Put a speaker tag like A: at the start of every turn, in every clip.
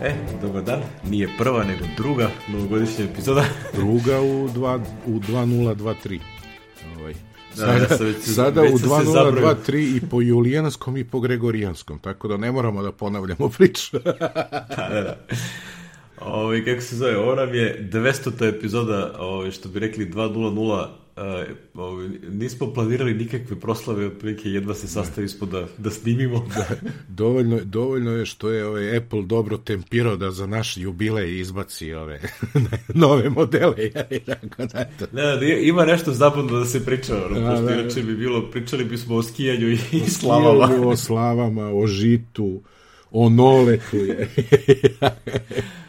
A: E, dobar dan. Nije prva, nego druga novogodišnja epizoda.
B: druga u, dva, u 2023. Ovaj.
A: Da,
B: Sada,
A: ja sam već-
B: sada
A: već
B: u
A: sam se zabrojao.
B: 2023 i po julijanskom i po gregorijanskom, tako da ne moramo da ponavljamo priču.
A: da, da, da. Ovaj, kako se zove, ovo nam je 200. epizoda, ovaj, što bi rekli 2.00, Uh, ovaj, nismo planirali nikakve proslave, otprilike jedva se sastavi smo da, da snimimo.
B: dovoljno, dovoljno je što je ovaj Apple dobro tempirao da za naš jubilej izbaci ove nove modele. Tako da, eto.
A: Ne, da, ima nešto zabavno da se priča, ono,
B: Da,
A: pošto
B: da, da.
A: inače bi bilo, pričali bismo o skijanju i, i slavama.
B: O slavama, o žitu, o noletu.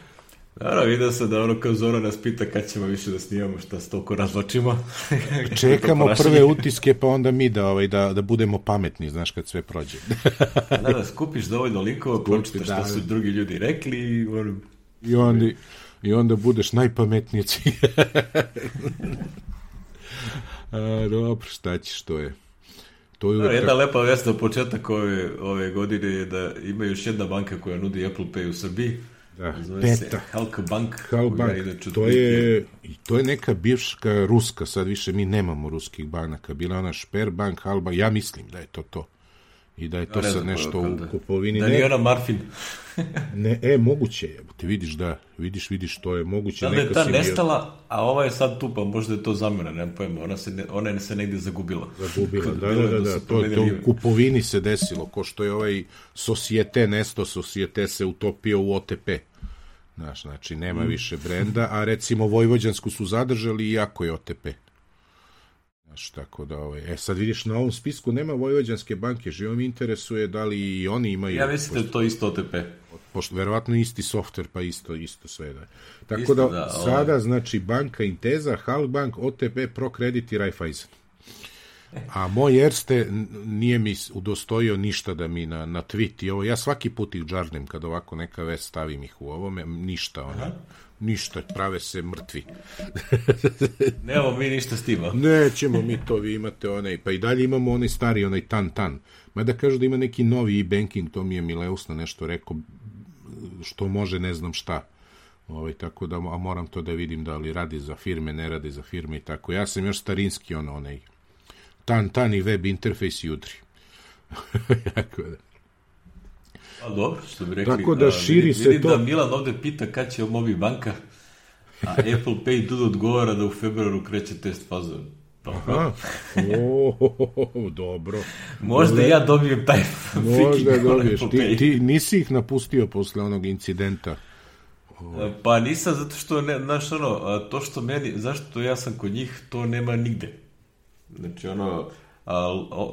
A: Naravno, vidio sam da ono kao Zora nas pita kad ćemo više da snimamo, šta se toliko razločimo.
B: Čekamo prve utiske, pa onda mi da, ovaj, da, da budemo pametni, znaš, kad sve prođe.
A: Da, da, skupiš dovoljno linkova, pročitaš šta
B: da,
A: su drugi ljudi rekli i ono,
B: I onda, i onda budeš najpametniji. A, dobro, šta ćeš, to je. To je
A: Da,
B: uvek
A: jedna
B: tako.
A: lepa vest za početak ove, ove godine je da ima još jedna banka koja nudi Apple Pay u Srbiji.
B: Da,
A: Zove se
B: Beta.
A: Halka Bank.
B: Kao
A: koja
B: bank,
A: inače
B: to je, to je neka bivška ruska, sad više mi nemamo ruskih banaka, bila ona Sperbank, Halba, ja mislim da je to to. I da je to
A: Ja ne
B: sad nešto u
A: da.
B: kupovini.
A: Da
B: Ne,
A: nije ona Marfin.
B: ne, e, moguće je, ti vidiš da, vidiš, vidiš, to je moguće.
A: Da li je ta nestala, a ova je sad tu, pa možda je to zamena, nemam pojma. Ona se, ne, ona je se negde zagubila.
B: Zagubila, da, da,
A: je
B: da, da, to,
A: promenili
B: to u kupovini se desilo, ko što je ovaj Societe Nesto, Societe se utopio u OTP. Znaš, znači, nema
A: Mm.
B: više brenda, a recimo Vojvođansku su zadržali iako je OTP. Znaš, tako da, ovaj, e, sad vidiš, na ovom spisku nema Vojvođanske banke, živo mi interesuje da li i oni imaju,
A: Ja mislim da to isto OTP.
B: pošto verovatno isti softver, pa isto, isto sve da. je. Tako
A: Isto
B: da,
A: da, ovaj.
B: sada, znači, banka Inteza, Halkbank, OTP, ProCredit i Raiffeisen. A moj Erste nije mi udostojio ništa da mi na, na tweet i ovo, ja svaki put ih džarnem kad ovako neka vest stavim ih u ovome, ništa, ono, ništa, prave se mrtvi.
A: Nemamo mi ništa s tim, a?
B: Nećemo mi to, vi imate onaj, pa i dalje imamo onaj stari, onaj tan-tan. Mada kažu da ima neki novi e-banking, to mi je Mileus na nešto rekao, što može ne znam šta. Ovaj, tako da, a moram to da vidim da li radi za firme, ne radi za firme i tako. Ja sam još starinski, ono, onaj, tan-tan i web interfejs i udri. Tako da.
A: A dobro, što bi rekli.
B: Tako da
A: a,
B: širi
A: vidim,
B: se
A: vidim
B: to.
A: da Milan ovde pita kad će mobi banka, a Apple Pay tu odgovara da u februaru kreće test faza. Dobro.
B: A, o, dobro.
A: Možda i ja dobijem taj
B: Možda dobiješ. Ti, ti nisi ih napustio posle onog incidenta.
A: Pa nisam zato što, ne, znaš ono, to što meni, zašto ja sam kod njih, to nema nigde. Znači ono,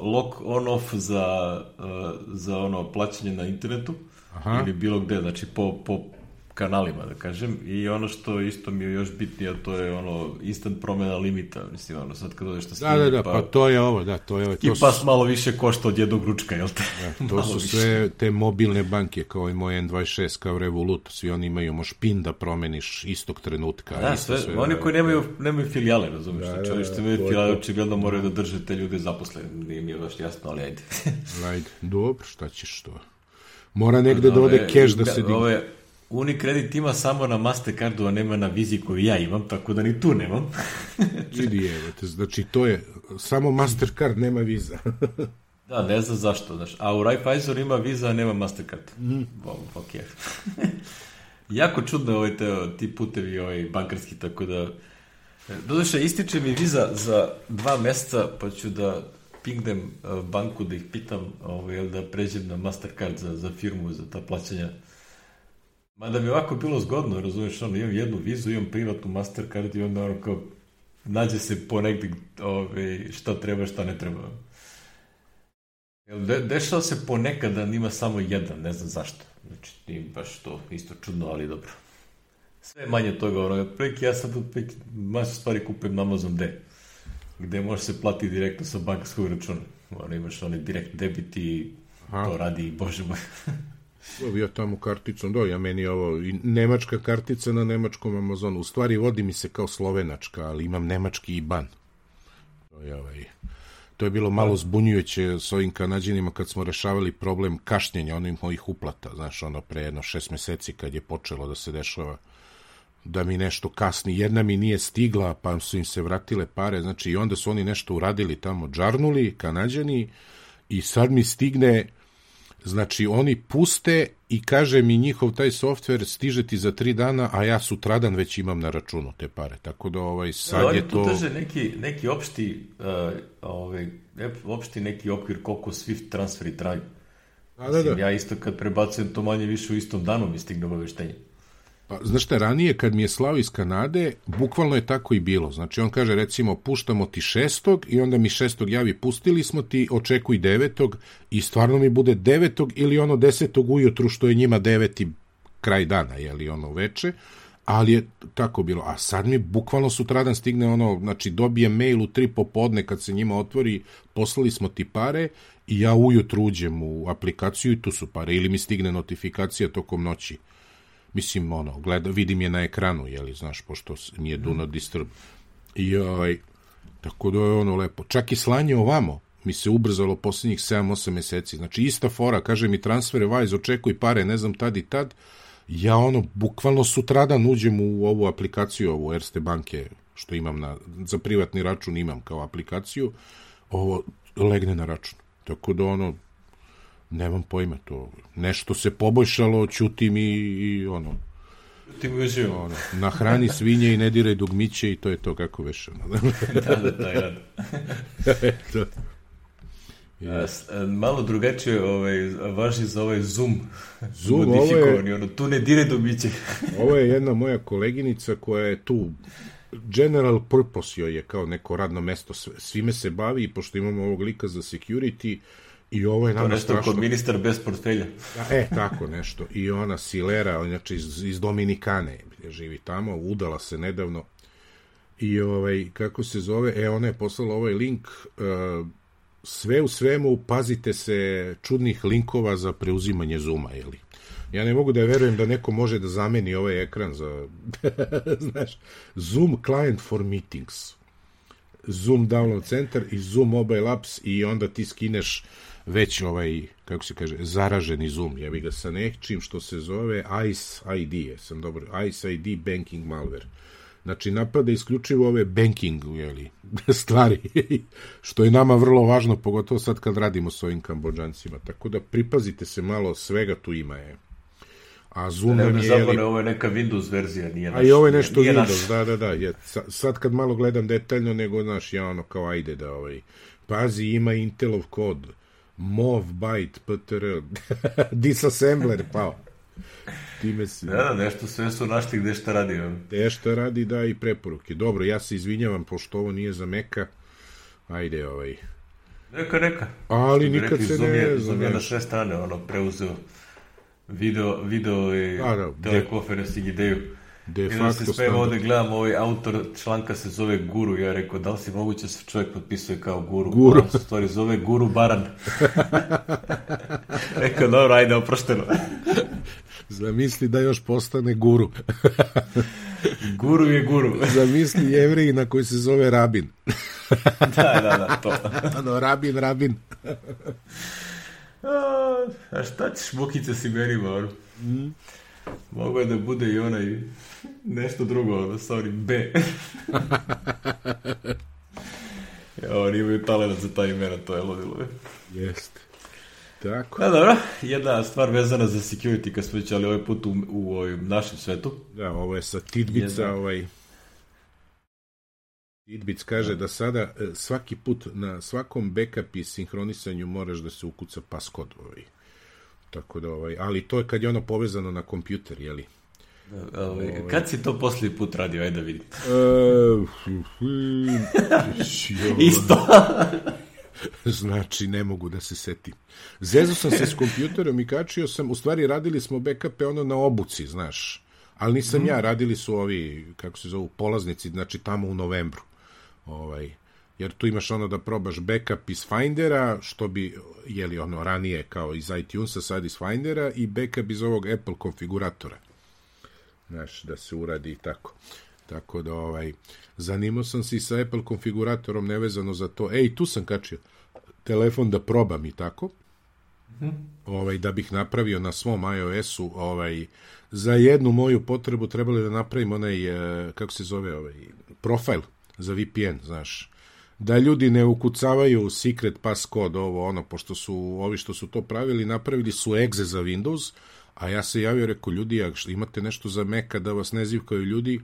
A: lock on off za, a, za ono plaćanje na internetu
B: Aha.
A: ili bilo gde, znači po, po kanalima da kažem i ono što isto mi je još bitnije, to je ono instant promena limita, mislim ono sad kad odeš na
B: Da,
A: Steam,
B: da, da, pa to je ovo, da, to je ovo.
A: i
B: To su,
A: pas malo više košta od jednog ručka, jel te?
B: to
A: Malo
B: su
A: više.
B: sve te mobilne banke, kao i moj N26, kao Revolut, svi oni imaju, možeš PIN da promeniš istog trenutka.
A: Da,
B: isto
A: sve, oni koji nemaju, nemaju filijale, razumiješ?
B: Da,
A: Da,
B: da,
A: da,
B: da,
A: što
B: to
A: imaju filijale,
B: to.
A: očigledno moraju da drže te ljude zaposlene. Nije mi je baš jasno, ali ajde.
B: Ajde, dobro, šta ćeš to? Mora negde da ode keš da se digne.
A: Ove, Unicredit ima samo na Mastercardu, a nema na vizi koju ja imam, tako da ni tu nemam.
B: Vidi, evo te, znači to je, samo Mastercard nema viza.
A: da, ne znam zašto, znaš. A u Raiffeisen ima viza, a nema Mastercard. Mm. Bom, ok. jako čudno ovaj te, ti putevi ovaj, bankarski, tako da... Doduše, ističe mi viza za dva meseca, pa ću da pingnem uh, banku da ih pitam ovaj, da pređem na Mastercard za, za firmu, za ta plaćanja. Mada mi je ovako bilo zgodno, razumiješ, ono, imam jednu vizu, imam privatnu Mastercard i onda ono kao, nađe se ponegde ovaj, šta treba, šta ne treba. Jel, de, dešava se ponekad da ima samo jedan, ne znam zašto. Znači, nije baš to isto čudno, ali dobro. Sve je manje toga, ono, otprilike ja sad otprilike masu stvari kupujem na Amazon D, gde može se platiti direktno sa bankarskog računa. Ono, imaš onaj direkt debit i
B: Aha.
A: to radi, bože moj.
B: Dobio tamo karticom, do, ja meni ovo, i nemačka kartica na nemačkom Amazonu. U stvari vodi mi se kao slovenačka, ali imam nemački IBAN. To je ovaj, To je bilo malo zbunjujuće s ovim kanadjanima kad smo rešavali problem kašnjenja onih mojih uplata, znaš, ono pre jedno šest meseci kad je počelo da se dešava da mi nešto kasni. Jedna mi nije stigla, pa su im se vratile pare, znači i onda su oni nešto uradili tamo, džarnuli, kanadjani, i sad mi stigne, znači oni puste i kaže mi njihov taj softver stiže ti za tri dana, a ja sutradan već imam na računu te pare. Tako da ovaj sad
A: Oni
B: je
A: tu
B: to...
A: drže neki, neki opšti, uh, ovaj, opšti neki okvir koliko Swift transferi traju.
B: Da, da,
A: Mislim,
B: da.
A: Ja isto kad prebacujem to manje više u istom danu mi stigne obaveštenje.
B: Pa, znaš šta, ranije kad mi je slao iz Kanade, bukvalno je tako i bilo. Znači, on kaže, recimo, puštamo ti šestog i onda mi šestog javi, pustili smo ti, očekuj devetog i stvarno mi bude devetog ili ono desetog ujutru, što je njima deveti kraj dana, jeli ono veče, ali je tako bilo. A sad mi bukvalno sutradan stigne ono, znači dobijem mail u tri popodne kad se njima otvori, poslali smo ti pare i ja ujutru uđem u aplikaciju i tu su pare. Ili mi stigne notifikacija tokom noći mislim, ono, gleda, vidim je na ekranu, jeli, znaš, pošto mi je do not disturb. I, ovaj, tako da je ono lepo. Čak i slanje ovamo mi se ubrzalo poslednjih 7-8 meseci. Znači, ista fora, kaže mi transfere Wise, očekuj pare, ne znam tad i tad, ja ono, bukvalno sutradan uđem u ovu aplikaciju, ovu Erste banke, što imam na, za privatni račun imam kao aplikaciju, ovo legne na račun. Tako da ono, nemam pojma to. Nešto se poboljšalo, ćutim i, i ono,
A: Ti mi uživam.
B: ono, nahrani svinje i ne diraj dugmiće i to je to kako veš. Ono.
A: da, da, taj rad.
B: Eto.
A: A, s- a, Malo drugačije ovaj, važi za ovaj Zoom.
B: Zoom, ovo je-
A: ono, tu ne dire dobiće.
B: Ovo je jedna moja koleginica koja je tu general purpose joj je kao neko radno mesto, svime se bavi i pošto imamo ovog lika za security i ovo je
A: To
B: nama
A: nešto
B: strašno...
A: kod ministar bez portfelja.
B: E, tako nešto. I ona Silera, inače iz, iz Dominikane, živi tamo, udala se nedavno. I ovaj, kako se zove, e, ona je poslala ovaj link, uh, sve u svemu, pazite se čudnih linkova za preuzimanje Zuma, jeli? Ja ne mogu da verujem da neko može da zameni ovaj ekran za, znaš, Zoom client for meetings. Zoom Download Center i Zoom Mobile Apps i onda ti skineš već ovaj, kako se kaže, zaraženi Zoom, jevi ga sa nečim što se zove ICE ID, jesam dobro, ICE ID Banking Malware. Znači, napada isključivo ove banking, jeli, stvari, što je nama vrlo važno, pogotovo sad kad radimo s ovim kambođancima. Tako da pripazite se malo, svega tu ima je. A Zoom
A: Ne me
B: je,
A: zabune, ovo je neka Windows verzija, nije naš.
B: A i ovo je nešto
A: nije naš.
B: Windows, da, da, da. Je, sa- sad kad malo gledam detaljno, nego, znaš, ja ono kao ajde da ovaj... Pazi, ima Intelov kod. MOV, byte, PTR, disassembler, pao. Time se...
A: Da, da, nešto sve su našli gde šta radi.
B: Te šta radi, da, i preporuke. Dobro, ja se izvinjavam, pošto ovo nije za Meka. Ajde, ovaj...
A: Neka, neka.
B: Ali nikad
A: rekli,
B: se
A: Zoom
B: ne
A: je,
B: zna,
A: Zoom je na sve strane, ono, preuzeo video, video i
B: Da, da,
A: telekonferencing ideju.
B: De
A: I da se
B: standard.
A: ovde gledam, ovaj autor članka se zove Guru, ja rekao, da li si moguće da se čovjek potpisuje kao Guru?
B: Guru.
A: U stvari zove Guru Baran. rekao, dobro, ajde, oprošteno.
B: Zamisli da još postane guru.
A: Guru je Guru.
B: Zamisli jevrejina koji se zove Rabin.
A: da, da, da, to.
B: Ano, Rabin, Rabin.
A: A, a šta ćeš mukice s imenima, ono? Mogu je da bude i onaj nešto drugo, onim B. ja, oni imaju talent za ta imena, to je ludilo.
B: Jeste. Tako.
A: Da, dobro, jedna stvar vezana za security, kad smo već, ali ovaj put u, u, u našem svetu.
B: Da, ovo je sa Tidbica,
A: Jedna.
B: ovaj... Tidbic kaže da sada e, svaki put na svakom backup i sinhronisanju moraš da se ukuca paskod, ovaj. Tako da, ovaj, ali to je kad je ono povezano na kompjuter, jeli?
A: Ovaj, kad si to posljednji put radio, ajde da vidim.
B: E,
A: Isto.
B: Znači, ne mogu da se setim. Zezo sam se s kompjuterom i kačio sam, u stvari radili smo backupe ono na obuci, znaš. Ali nisam ja, radili su ovi, kako se zovu, polaznici, znači tamo u novembru. Ovaj, jer tu imaš ono da probaš backup iz Findera, što bi, jeli ono ranije kao iz iTunesa, sad iz Findera, i backup iz ovog Apple konfiguratora. Znaš, da se uradi i tako. Tako da, ovaj, zanimao sam se i sa Apple konfiguratorom nevezano za to. Ej, tu sam kačio telefon da probam i tako. Ovaj, da bih napravio na svom iOS-u ovaj, za jednu moju potrebu trebali da napravim onaj, eh, kako se zove, ovaj, profil za VPN, znaš. Da ljudi ne ukucavaju secret passcode ovo ono pošto su ovi što su to pravili napravili su exe za Windows a ja se javio rekao ljudi ako imate nešto za Maca da vas ne zivkaju ljudi?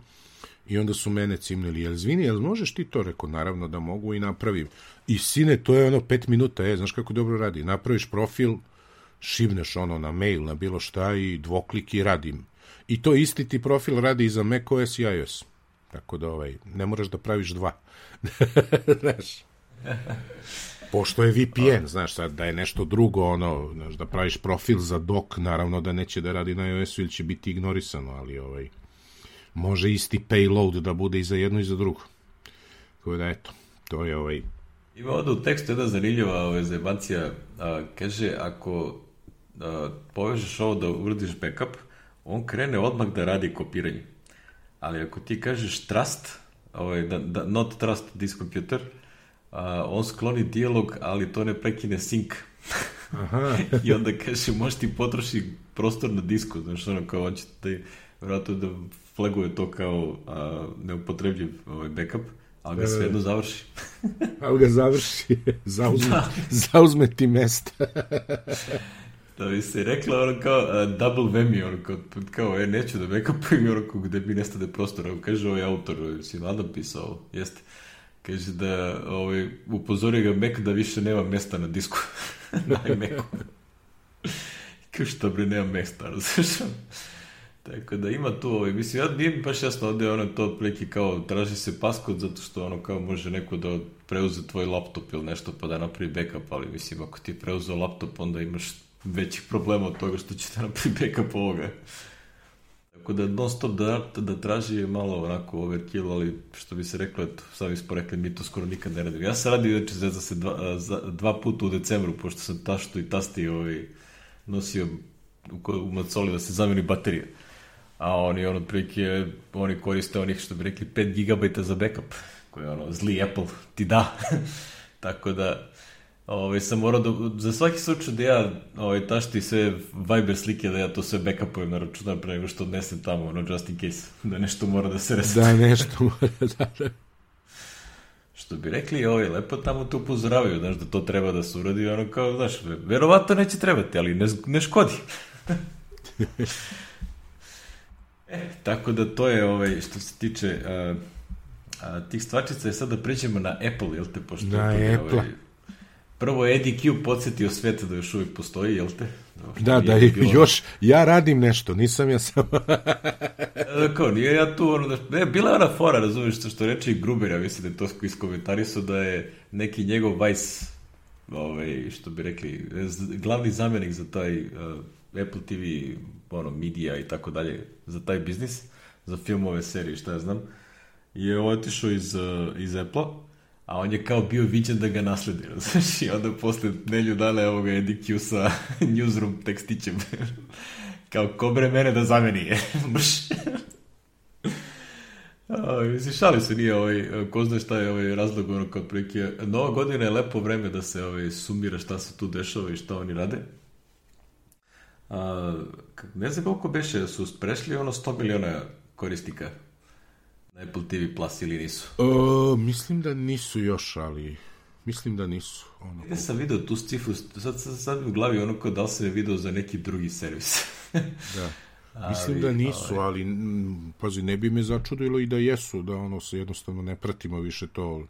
B: I onda su mene cimnili jel zvini jel možeš ti to? Rekao naravno da mogu i napravim. I sine to je ono pet minuta je znaš kako dobro radi. Napraviš profil šibneš ono na mail na bilo šta i dvoklik i radim. I to isti ti profil radi i za macOS i iOS tako da ovaj ne moraš da praviš dva znaš. Pošto je VPN, znaš, sad da je nešto drugo, ono, znaš, da praviš profil za dok, naravno da neće da radi na iOS-u ili će biti ignorisano, ali ovaj, može isti payload da bude i za jedno i za drugo. Tako da, eto, to je ovaj...
A: Ima ovde u tekstu jedna zanimljiva ovaj, zajebancija, a, kaže, ako a, povežeš ovo da uradiš backup, on krene odmah da radi kopiranje. Ali ako ti kažeš trust, ovaj, da, da, not trust this computer, a, on skloni dijalog, ali to ne prekine sync. Aha. I onda kaže, možeš ti potroši prostor na disku, znaš, ono kao, on će te, vjerojatno da flaguje to kao a, neupotrebljiv ovaj, backup, ali ga svejedno završi.
B: ali ga završi, zauzme, da. zauzme ti mesta.
A: da bi se rekla ono kao uh, double vemi, ono kao, kao e, neću da backupujem, ono kao gde bi nestade prostora. Kaže ovaj autor, si Adam pisao, jeste. Kaže da ovaj, upozori ga Mac da više nema mesta na disku. na iMacu. kao što bre, nema mesta, različno. Tako da ima tu, ovaj, mislim, ja nije baš jasno ovde ono to preki kao traži se paskod zato što ono kao može neko da preuze tvoj laptop ili nešto pa da napravi backup, ali mislim ako ti je preuzeo laptop onda imaš većih problema od toga što će da napravi backup ovoga. Tako da non stop da, da traži je malo onako overkill, ali što bi se reklo, eto, sami smo rekli, mi to skoro nikad ne radimo. Ja sam radio, znači, za se dva, za, dva puta u decembru, pošto sam taštu i tasti ovaj, nosio u, u macoli da se zameni baterija. A oni, ono, prilike, oni koriste onih, što bi rekli, 5 GB za backup, koje, ono, zli Apple ti da. Tako da, Ovaj, sam morao da, za svaki slučaj da ja ovaj, tašti sve Viber slike, da ja to sve backupujem na računar pre nego što odnesem tamo, ono, just in case, da nešto mora da se resetuje.
B: Da, nešto mora, da, da.
A: Što bi rekli, ovaj, lepo tamo te upozoravaju, znaš, da to treba da se uradi, ono kao, znaš, verovatno neće trebati, ali ne, ne škodi. e, tako da to je, ovaj, što se tiče a, a, tih stvačica, je sad da pređemo na Apple, jel te, pošto...
B: Na Apple. Ovaj,
A: Prvo Eddie Q podsjetio sveta da još uvijek postoji, jel te?
B: Da, da, je bilo... još, ja radim nešto, nisam ja samo...
A: da, kao, nije ja tu, ono, da, ne, bila je ona fora, razumiješ, što, što reče i Gruber, ja mislim da je to iskomentarisao da je neki njegov vice, ovaj, što bi rekli, glavni zamjenik za taj uh, Apple TV, ono, media i tako dalje, za taj biznis, za filmove, serije, šta ja znam, je otišao iz, uh, iz Apple-a a on je kao bio viđen da ga nasledi, znaš, i onda posle nelju dana evo ga Eddie Q sa newsroom tekstićem. kao, ko bre mene da zameni je, brš. Mislim, šali se nije ovaj, ko zna šta je ovaj razlog ono kao prilike. Nova godina je lepo vreme da se ovaj, sumira šta se tu dešava i šta oni rade. A, ne znam koliko beše, su prešli ono 100 miliona korisnika na Apple TV Plus ili nisu?
B: O, mislim da nisu još, ali mislim da nisu.
A: Ono, ja sam video tu cifru, sad, sad, sad u glavi ono kao da li sam je video za neki drugi servis.
B: da. Mislim ali, da nisu, ovaj... ali pazi, ne bi me začudilo i da jesu, da ono se jednostavno ne pratimo više to.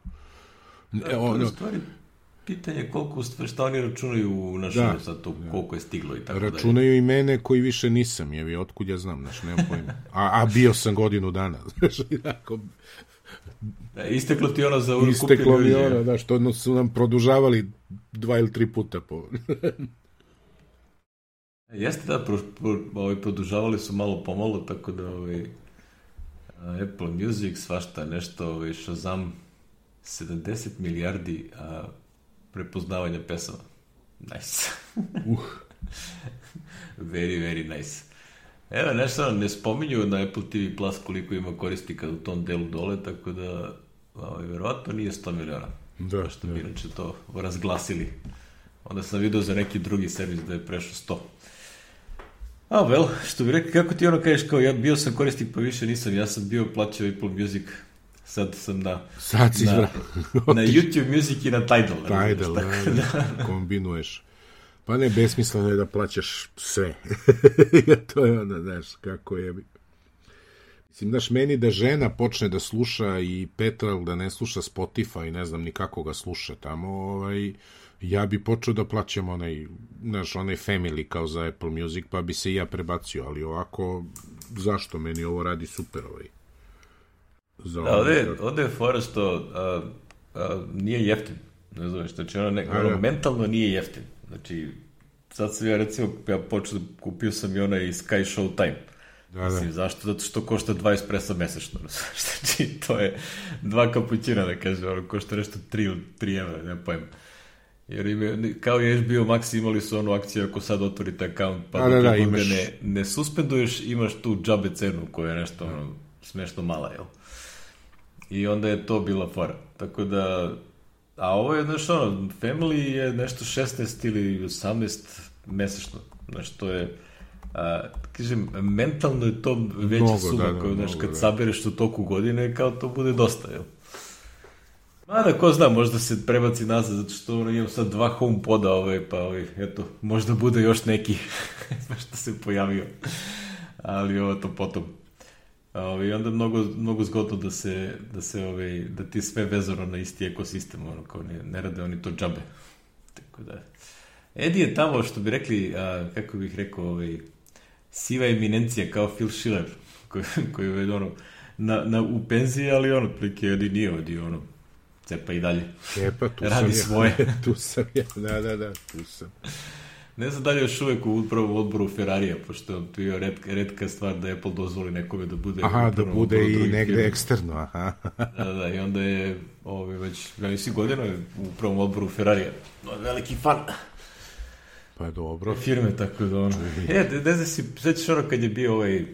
A: Da, ono, stvari, pitanje koliko šta oni računaju u našem da, sad to, da. koliko je stiglo i tako
B: dalje. Računaju i mene koji više nisam, jevi, otkud ja znam, znaš, nemam pojma. A, a bio sam godinu dana, znaš, jako...
A: Da, isteklo ti ono za
B: Isteklo mi ono, da, što su nam produžavali dva ili tri puta po...
A: Jeste da, pro, pro, ovaj, produžavali su malo pomalo, tako da ovaj, Apple Music, svašta nešto, ovaj, Shazam, 70 milijardi a, prepoznavanja pesama. Nice. uh. very, very nice. Evo, nešto ne spominju na Apple TV Plus koliko ima korisnika u tom delu dole, tako da ovaj, verovatno nije 100 miliona.
B: Da,
A: što
B: da.
A: bi inače to razglasili. Onda sam vidio za neki drugi servis da je prešao 100. A, well, što bi rekao, kako ti ono kažeš, kao ja bio sam korisnik pa više nisam, ja sam bio plaćao Apple Music, sad sam na,
B: Sad si
A: na,
B: izbra-
A: na YouTube Music i na Tidal.
B: Tidal,
A: tako
B: da, da, kombinuješ. Pa ne, besmisleno je da plaćaš sve. to je onda, znaš, kako je. Mislim, znaš, meni da žena počne da sluša i Petral da ne sluša Spotify, ne znam ni kako ga sluša tamo, ovaj, ja bi počeo da plaćam onaj, znaš, onaj family kao za Apple Music, pa bi se i ja prebacio, ali ovako, zašto meni ovo radi super ovaj? Za
A: Da, ovde, je- ovde je fora što a, a, nije jeftin. Ne znam, znači ono, ne,
B: A,
A: ono
B: da.
A: mentalno nije jeftin. Znači, sad sam ja recimo, ja počeo, kupio sam i onaj Sky Show Time.
B: Da, da.
A: Mislim, zašto? Zato što košta 20 presa mesečno. znači, to je dva kapućina, da kažem, ono, košta nešto 3, 3 evra, ne pojem. Jer im je, kao je bio Max, imali su onu akciju ako sad otvorite account, pa
B: Da,
A: da,
B: da,
A: da,
B: da,
A: da,
B: imaš-
A: ne, ne suspenduješ, imaš tu džabe cenu koja je nešto ono, smešno mala, jel? I onda je to bila fora. Tako da, a ovo je, znaš, ono, Family je nešto 16 ili 18 mesečno. Znaš, to je, a, kažem, mentalno je to veća
B: Mnogo,
A: suma
B: da, da,
A: koju, znaš, kad
B: da.
A: sabereš u toku godine, kao to bude dosta, jel? Mada, ko zna, možda se prebaci nazad, zato što ono, imam sad dva home poda, ovaj, pa ovaj, eto, možda bude još neki što se pojavio. Ali ovo to potom. Ovaj, onda mnogo, mnogo zgodno da se, da se ovaj, da ti sve vezano na isti ekosistem, ono, kao ne, ne rade oni to džabe. Tako da, Edi je tamo, što bi rekli, a, kako bih rekao, ovaj, siva eminencija kao Phil Schiller, koji, koji je ono, na, na, u penziji, ali ono, otprilike Edi nije odi, ono, cepa i dalje.
B: E, pa tu
A: Radi
B: sam
A: svoje.
B: ja. tu sam ja, da, da, da, tu sam.
A: Ne znam da li je još uvek u upravom odboru Ferrarija, pošto je bio redka, redka stvar da Apple dozvoli nekome da bude
B: Aha,
A: u
B: da bude i negde
A: firmi.
B: eksterno, aha.
A: Da, da, i onda je ovaj, već, ja mislim, godina je u upravom odboru Ferrarija. No, veliki fan
B: Pa dobro.
A: firme, tako da ono... E, ne, ne znam si, svećaš ono kad je bio ovaj...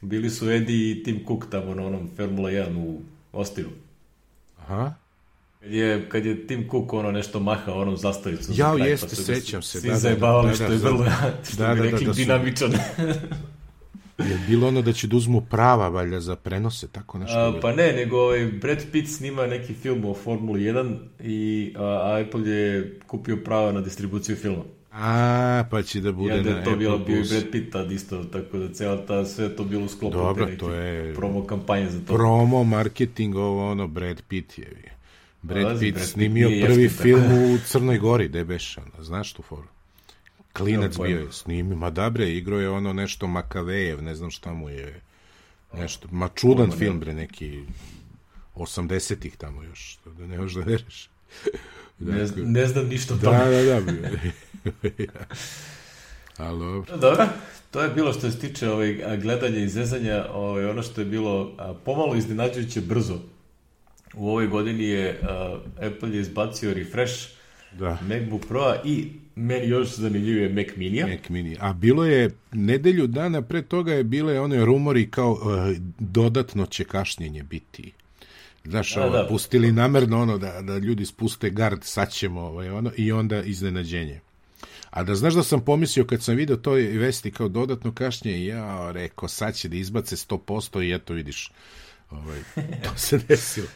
A: Bili su Eddie i Tim Cook tamo na onom Formula 1 u Ostinu.
B: Aha.
A: Kad je, kad je Tim Cook ono nešto mahao onom zastavicom. za
B: Jao,
A: kraj,
B: jeste,
A: pa su ga
B: sećam se,
A: Svi
B: da, da,
A: zajebavali
B: da, da,
A: što
B: da,
A: je vrlo,
B: da.
A: što
B: Da,
A: bi
B: da, da,
A: rekli,
B: da su-
A: dinamičan.
B: Je bilo ono da će da uzmu prava, valjda, za prenose, tako nešto.
A: A, pa ne, nego ovaj, Brad Pitt snima neki film o Formuli 1 i a, Apple je kupio prava na distribuciju filma.
B: A, pa će da bude
A: onda
B: na
A: je to
B: Apple
A: bilo, bio i. Brad Pitt tad isto, tako da cela ta, sve to bilo u sklopu
B: Dobro,
A: te neke
B: to je-
A: promo kampanje za to.
B: Promo, marketing, ovo ono, Brad Pitt je. Brad Pitt
A: Brad Pitt
B: snimio prvi
A: jeftin,
B: film u Crnoj Gori, gde beš, ono, znaš tu foru? Klinac bio je, snimio, ma da bre, igrao je ono nešto Makavejev, ne znam šta mu je, nešto, ma čudan
A: Pojma
B: film bre, neki 80-ih tamo još, da ne možeš da vereš.
A: Ne, zna- ne znam ništa o
B: Da,
A: tome.
B: da, da, bio je. Ali dobro.
A: Dobro, to je bilo što se tiče ovaj, gledanja i zezanja, ovaj, ono što je bilo a, pomalo iznenađujuće brzo. U ovoj godini je a, Apple je izbacio refresh
B: Da.
A: MacBook Pro-a i meni još zanimljivije Mac Mini-a.
B: Mac Mini. A bilo je, nedelju dana pre toga je bile one rumori kao uh, dodatno će kašnjenje biti. Znaš,
A: Da,
B: ovo,
A: da.
B: pustili namerno ono da, da ljudi spuste gard, sad ćemo ovaj, ono, i onda iznenađenje. A da znaš da sam pomislio kad sam video to vesti kao dodatno kašnjenje, ja rekao sad će da izbace 100% i eto vidiš, ovaj, to se desilo.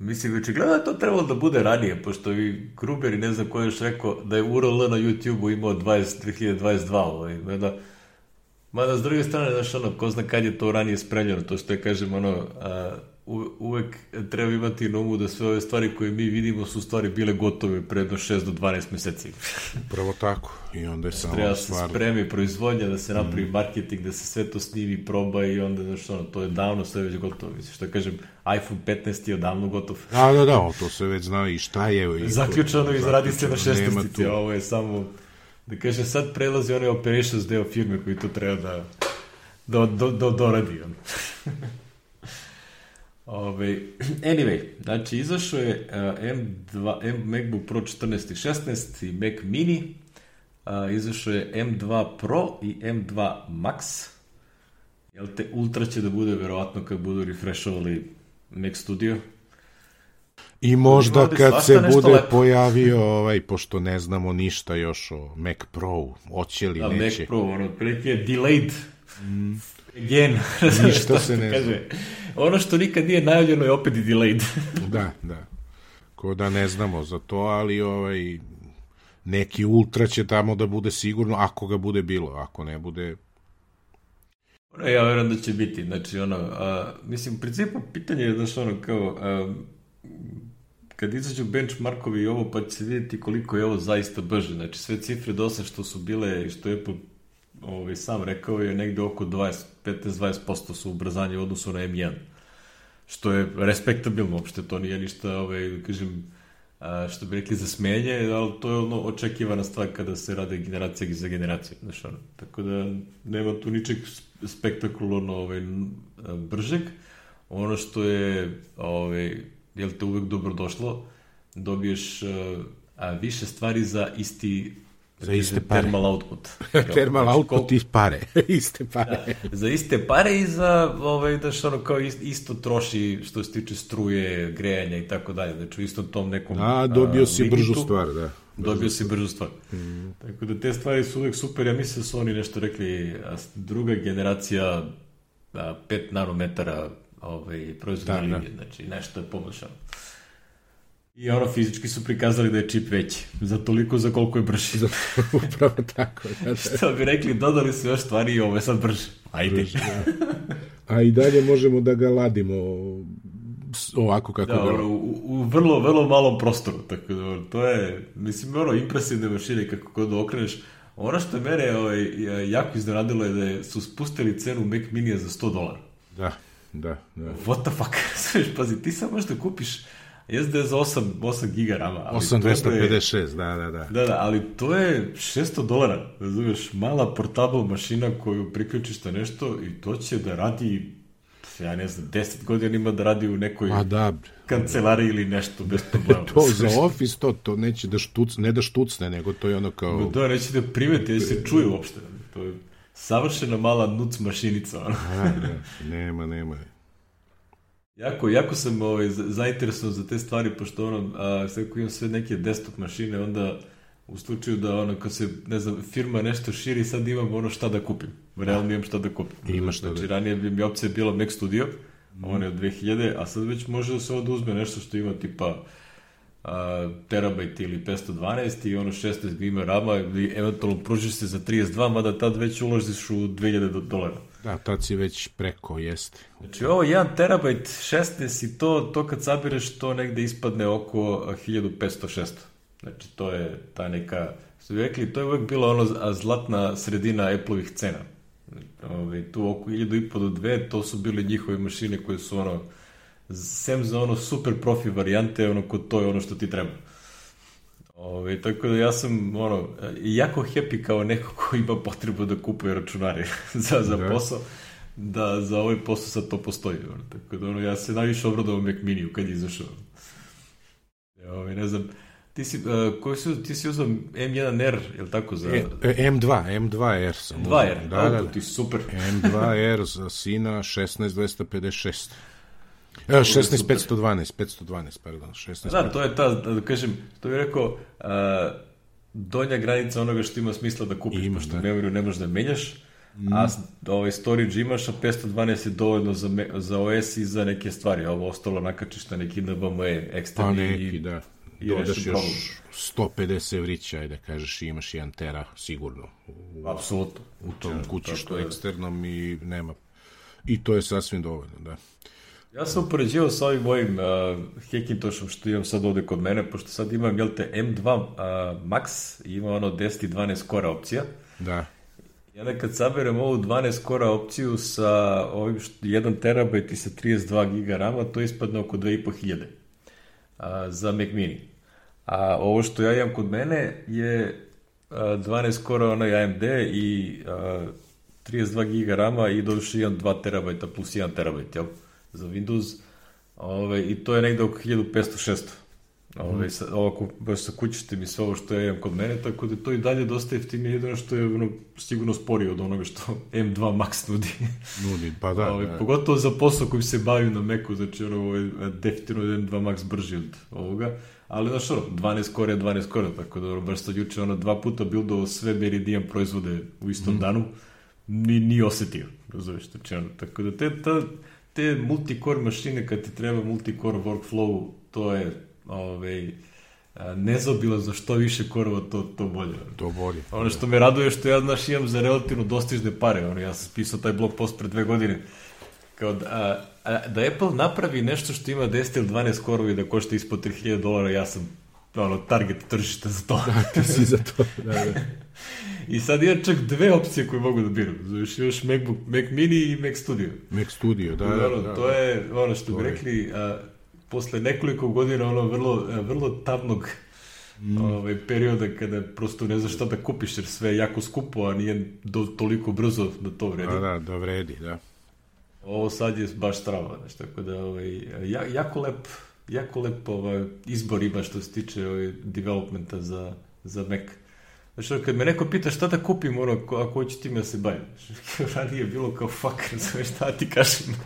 A: Mislim, očigledno je to trebalo da bude ranije, pošto i Gruber i ne znam ko je još rekao da je URL na YouTube-u imao 20, 2022, ovaj, mada, mada s druge strane, znaš, ono, ko zna kad je to ranije spremljeno, to što je, kažem, ono, a, uvek treba imati na umu da sve ove stvari koje mi vidimo su stvari bile gotove predno 6 do 12 meseci.
B: Pravo tako. I onda je samo
A: Treba se
B: stvar...
A: spremi proizvodnja, da se napravi marketing, da se sve to snimi, proba i onda, znaš, ono, to je davno sve već gotovo. Mislim, što kažem, iPhone 15 je odavno gotov.
B: Da, da, da, to se već zna i šta je. I
A: Zaključano i zaradi se na
B: Zaključano, nema
A: 16
B: tu.
A: ovo je samo, da kažem, sad prelazi onaj operations deo firme koji to treba da do, do, do, doradi. On. Ove, anyway, znači izašao je uh, M2, M, MacBook Pro 14 i 16 i Mac Mini, a, izašao je M2 Pro i M2 Max. Jel te, Ultra će da bude verovatno kad budu refreshovali Mac Studio.
B: I možda kad se bude
A: lepo.
B: pojavio, ovaj, pošto ne znamo ništa još o Mac Pro, hoće li,
A: Da,
B: neće.
A: Mac Pro, ono, prilike je delayed. Again.
B: Ništa
A: Šta
B: se ne
A: kaže. Ono što nikad nije najavljeno je opet i delayed.
B: Da, da. Ko da ne znamo za to, ali ovaj, neki ultra će tamo da bude sigurno, ako ga bude bilo. Ako ne bude,
A: Ono, ja verujem da će biti, znači, ono, a, mislim, u principu pitanje je, znaš, ono, kao, a, kad izađu benchmarkovi i ovo, pa će se vidjeti koliko je ovo zaista brže, znači, sve cifre dosta što su bile i što je Apple ovaj, sam rekao je negde oko 20, 15-20% su ubrzanje u odnosu na M1, što je respektabilno, uopšte to nije ništa, ovaj, da kažem, a, što bi rekli za smenje, ali to je ono očekivana stvar kada se rade generacija za generaciju, znaš, ono, tako da nema tu ničeg spektakularno ovaj, bržeg. Ono što je, ovaj, jel te uvek dobro došlo, dobiješ a, više stvari za isti
B: Za iste pare.
A: thermal output.
B: termal
A: Znači,
B: output i pare. Iste pare.
A: za iste pare i za ovaj da što ono kao ist- isto troši što se tiče struje, grejanja i tako dalje. Znači u istom tom nekom
B: A, dobio si
A: limitu,
B: bržu stvar, da.
A: Dobio si bržu stvar. Mm. Tako da te stvari su uvek super. Ja mislim da su oni nešto rekli, a druga generacija a, 5 nanometara ovaj, proizvodne
B: Da, da.
A: linije. Znači nešto je poboljšano. I ono, fizički su prikazali da je čip veći. Za toliko za koliko je brži.
B: Upravo tako. Da, da.
A: Što bi rekli, dodali su još stvari i ovo je sad brže. Ajde.
B: A i dalje možemo da ga ladimo ovako kako
A: Da,
B: ga...
A: ono, u, u vrlo, vrlo malom prostoru, tako da ono, to je, mislim, ono, impresivne mašine kako god da okreneš. Ono što je mene ovaj, jako iznenadilo je da je, su spustili cenu Mac Minija za 100 dolara.
B: Da, da, da.
A: What the fuck? Pazi, ti sad možeš da kupiš SD za 8, 8 giga rama. ali to je-
B: 8256, da, da, da.
A: Da, da, ali to je 600 dolara, razumeš, mala portable mašina koju priključiš na nešto i to će da radi, ja ne znam, 10 godina ima da radi u nekoj
B: Ma da,
A: kancelariji ili nešto bez problema.
B: to za office, to, to neće da štuc, ne da štucne, nego to je ono kao...
A: Da, neće da primeti, da se čuje uopšte. To je savršena mala nuc mašinica. Ono.
B: Da, da, nema, nema.
A: Jako, jako sam ovaj, za- zainteresovan za te stvari, pošto ono, a, sad ako imam sve neke desktop mašine, onda u slučaju da ono, kad se, ne znam, firma nešto širi, sad imam ono šta da kupim. Realno imam šta da kupim.
B: Imaš šta
A: znači,
B: da-
A: ranije bi mi opcija bila Mac Studio, on je od 2000, a sad već može da se ovdje uzme nešto što ima tipa a, terabajt ili 512 i ono 16 GB rama ili eventualno pružiš se za 32, mada tad već uložiš u 2000 do- dolara.
B: Da, tad si već preko, jeste.
A: Znači ovo 1 terabajt 16 i to, to kad sabireš to negde ispadne oko a, 1500-600. Znači to je ta neka, što bi rekli, to je uvek bila ono zlatna sredina Apple-ovih cena. Ove, tu oko 1500 do 2, to su bile njihove mašine koje su ono, sem za ono super profi varijante, ono ko to je ono što ti treba. Ove, tako da ja sam ono, jako happy kao neko ko ima potrebu da kupuje računare za, za posao, da za ovaj posao sad to postoji. Ono. Tako da ono, ja se najviše obradovao Mac Miniju kad je izašao. Ove, ne znam, ti si, uh, koji su, ti si uzao M1R, je li tako, za
B: E, e, M2, M2R sam.
A: 2R?
B: Da, da, da.
A: ti super.
B: M2R za sina 16256. E, 16512, 512, pardon, 16.
A: Da, to je ta, da kažem, to bih rekao, uh, donja granica onoga što ima smisla da kupiš,
B: Ima,
A: pošto
B: da.
A: memoru ne možeš da menjaš, a s- ovaj storage imaš, a 512 je dovoljno za, me, za OS i za neke stvari, a ovo ostalo nakačiš na neki NVMe ekstra
B: Pa neki, da.
A: i
B: Dodaš još 150 evrića, ajde kažeš, i imaš 1 tera sigurno u,
A: Apsolutno.
B: u tom kućištu
A: tako da-
B: eksternom i nema. I to je sasvim dovoljno, da.
A: Ja sam upoređivao sa ovim mojim uh, Hackintoshom što imam sad ovde kod mene, pošto sad imam, jel te, M2 uh, Max, i ima ono 10 i 12 kora opcija.
B: Da,
A: I onda kad saberem ovu 12 kora opciju sa ovim što, 1 terabajt i sa 32 giga rama, to ispadne oko 2500 a, za Mac Mini. A ovo što ja imam kod mene je a, 12 kora onaj AMD i a, 32 giga rama i doduše imam 2 terabajta plus 1 terabajt, jel? Za Windows. Ove, I to je negde oko 1500-600. Ove, sa, ovako, baš sa kućite mi sve ovo što ja imam kod mene, tako da to i dalje dosta jeftinije, jedino što je ono, sigurno sporije od onoga što M2 Max nudi.
B: Nudi, pa da.
A: Ove,
B: da.
A: Pogotovo za posao koji se bavim na Macu, znači ono, ovo je definitivno M2 Max brži od ovoga. Ali, znaš, ono, 12 kore, 12 kore, tako da, ono, baš sad juče, ono, dva puta buildovao sve Meridian proizvode u istom mm. danu, ni, ni osetio, razumiješ, znači, ono, tako da te, ta, te multicore mašine, kad ti treba multicore workflow, to je, ovaj, za što više korova, to, to bolje.
B: To bolje.
A: Ono što me raduje što ja, znaš, imam za relativno dostižne pare, ono, ja sam pisao taj blog post pre dve godine, kao da, a, a, da Apple napravi nešto što ima 10 ili 12 korovi da košta ispod 3000 dolara, ja sam ono, target tržišta za to.
B: Da, ti si za to, da, da.
A: I sad imam čak dve opcije koje mogu da biram. Znaš, još MacBook, Mac Mini i Mac Studio.
B: Mac Studio, da, da,
A: ono,
B: da.
A: To je, ono što bi rekli, a, posle nekoliko godina ono vrlo, vrlo tamnog mm. ovaj, perioda kada prosto ne znaš šta da kupiš jer sve je jako skupo, a nije do, toliko brzo da to vredi.
B: Da, da, da vredi, da.
A: Ovo sad je baš strava, znači, tako da ovaj, ja, jako lep, jako lep ovaj, izbor ima što se tiče ovaj, developmenta za, za Mac. Znači, kad me neko pita šta da kupim, ono, ako hoće tim da se bavim, ranije je bilo kao fuck, znači, šta ti kažem.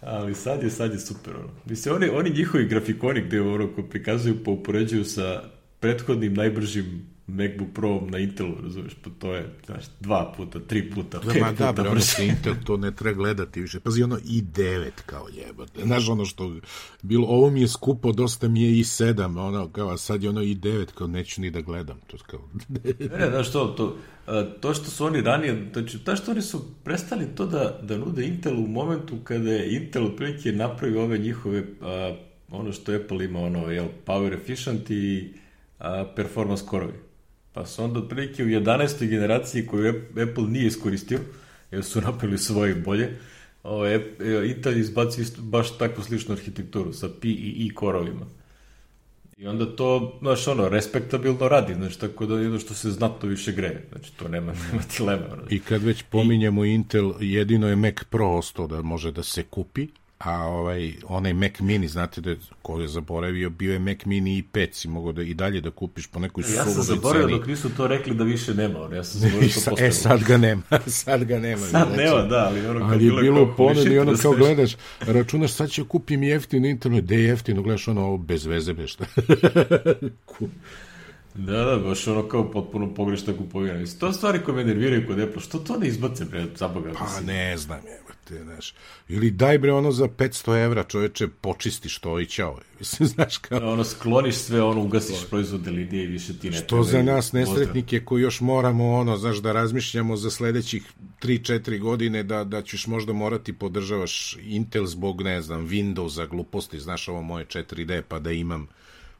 A: Ali sad je, sad je super, ono. Mislim, oni, oni njihovi grafikoni gde ono, prikazuju, pa upoređuju sa prethodnim najbržim MacBook Pro na Intelu, razumeš, pa to je, znaš, dva puta, tri puta,
B: pet Ma da, bre, ono Intel, to ne treba gledati više. Pazi, ono i9 kao jebate. Znaš, ono što, bilo, ovo mi je skupo, dosta mi je i7, ono, kao, a sad je ono i9, kao, neću ni da gledam. To kao...
A: ne, znaš, to, to, to što su oni ranije, znači, to što oni su prestali to da, da nude Intel u momentu kada je Intel otprilike napravio ove njihove, a, ono što Apple ima, ono, jel, power efficient i a, performance korovi. Pa su onda otprilike u 11. generaciji koju Apple nije iskoristio, jer su napravili svoje bolje, ovaj, Intel izbaci baš takvu sličnu arhitekturu sa P i E korovima. I onda to, znaš, ono, respektabilno radi, znači, tako da jedno što se znatno više greje, znači, to nema, nema dilema. Ono.
B: I kad već pominjemo I... Intel, jedino je Mac Pro ostao da može da se kupi, a ovaj onaj Mac Mini znate da je, ko je zaboravio bio je Mac Mini i 5 si mogao da i dalje da kupiš po nekoj
A: ja sam zaboravio dok nisu to rekli da više nema ja sam zaboravio to
B: postavio. e sad ga nema sad ga nema
A: sad znači, nema da ali ono
B: ali je bilo u ponudi ono da kao gledaš računaš sad će kupim jeftino internet gde je jeftino gledaš ono ovo bez veze bez šta
A: Da, da, baš ono kao potpuno pogrešna kupovina. To stvari koje me nerviraju kod Apple, što to ne izbace, bre, za Boga?
B: Pa ne znam, je te, znaš. Ili daj bre ono za 500 evra, čoveče, počisti što i ćao. Mislim, znaš kao...
A: Ono, skloniš sve, ono, ugasiš proizvode linije i više ti ne
B: Što za nas nesretnike koji još moramo, ono, znaš, da razmišljamo za sledećih 3-4 godine da, da ćeš možda morati podržavaš Intel zbog, ne znam, Windowsa, gluposti, znaš, ovo moje 4D, pa da imam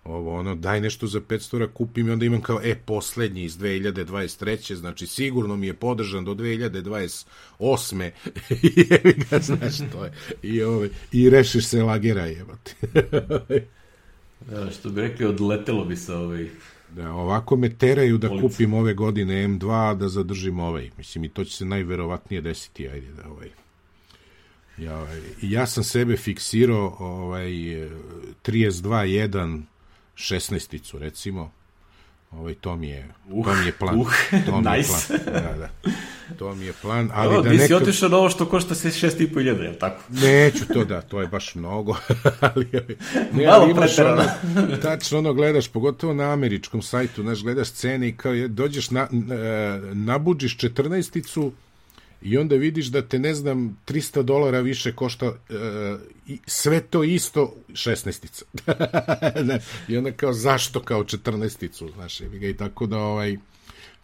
B: ovo ono, daj nešto za 500 eura, kupim i onda imam kao, e, poslednji iz 2023. Znači, sigurno mi je podržan do 2028. I jevi ga, znaš, to je. I, ovaj, i rešiš se lagera, jebati.
A: da, što bi rekli, odletelo bi se ovaj...
B: Da, ovako me teraju da Polica. kupim ove godine M2, da zadržim ovaj. Mislim, i to će se najverovatnije desiti, ajde da ovaj... Ja, ovaj, ja sam sebe fiksirao ovaj 32.1 šestnesticu, recimo. Ovaj, to mi je, uh, to mi je plan.
A: Uh,
B: to mi
A: nice.
B: je plan. Da, da. To mi je plan. Ali
A: no,
B: da neka...
A: otišao na ovo što košta se šest i po iljada, je li tako?
B: Neću to da, to je baš mnogo. ali,
A: ne, Malo imaš ono,
B: tačno ono gledaš, pogotovo na američkom sajtu, znaš, gledaš cene i kao je, dođeš, na, nabuđiš četrnaesticu, i onda vidiš da te, ne znam, 300 dolara više košta uh, i sve to isto 16-ica. I onda kao, zašto kao 14-icu, znaš, i tako da, ovaj,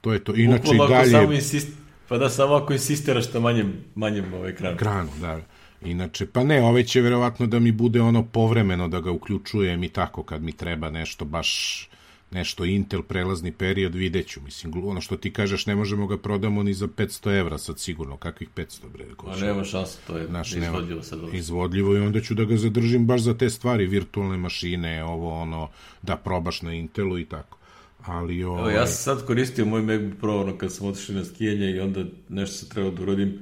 B: to je to. Inače
A: Uklom,
B: i dalje...
A: Samo insist, pa da, samo ako insistiraš na manjem, manjem ovaj kranu.
B: Kranu, da. Inače, pa ne, ove će verovatno da mi bude ono povremeno da ga uključujem i tako kad mi treba nešto baš nešto Intel prelazni period videću, mislim, ono što ti kažeš ne možemo ga prodamo ni za 500 evra sad sigurno, kakvih 500 bre.
A: A nema šanse, to je Naš, izvodljivo sad.
B: Izvodljivo i onda ću da ga zadržim baš za te stvari, virtualne mašine, ovo ono, da probaš na Intelu i tako. Ali
A: ovaj... Evo, ja sam sad koristio moj MacBook Pro ono, kad sam otišao na skijanje i onda nešto se trebao da urodim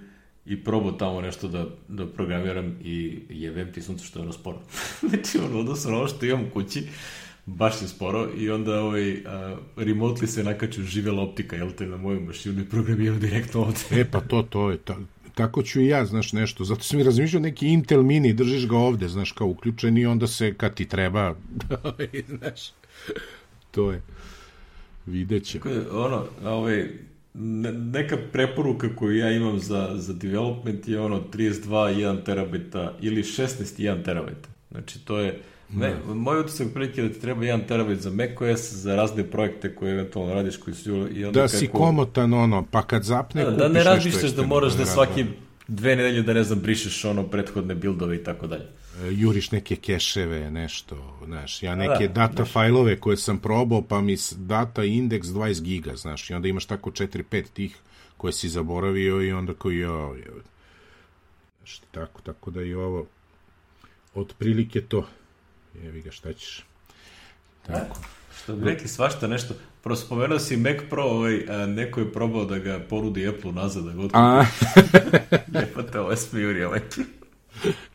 A: i probao tamo nešto da, da programiram i jebem ti sunce što je ono sporo. znači, ono, odnosno ono što imam kući, baš je sporo i onda ovaj, uh, remotely se nakaču živela optika, jel te, na moju mašinu i programiram direktno ovde.
B: e, pa to, to je, ta, tako ću i ja, znaš, nešto. Zato sam mi razmišljao neki Intel mini, držiš ga ovde, znaš, kao uključen i onda se, kad ti treba, znaš, to je, vidjet će.
A: Ono, ovaj, neka preporuka koju ja imam za, za development je ono 32 1 terabita ili 16 1 terabita. Znači to je Ne, moj utisak prilike da ti treba 1 terabit za macOS, za razne projekte koje eventualno radiš, koji su...
B: I onda da kako... si komotan, ono, pa kad zapne,
A: da, da ne razmišljaš da moraš da svaki dve nedelje da ne znam brišeš ono prethodne bildove i tako dalje.
B: E, juriš neke keševe, nešto, znaš, ja neke da, data znaš. fajlove koje sam probao, pa mi data indeks 20 giga, znaš, i onda imaš tako 4-5 tih koje si zaboravio i onda koji, jo, jo, znaš, tako, tako da i ovo, otprilike to, jevi ga, šta ćeš.
A: Tako. Što bi rekli svašta nešto. Prvo spomenuo si Mac Pro, ovaj, a, neko je probao da ga porudi Apple nazad, da ga otkupi. Jepate, ovo je smijuri, ovaj.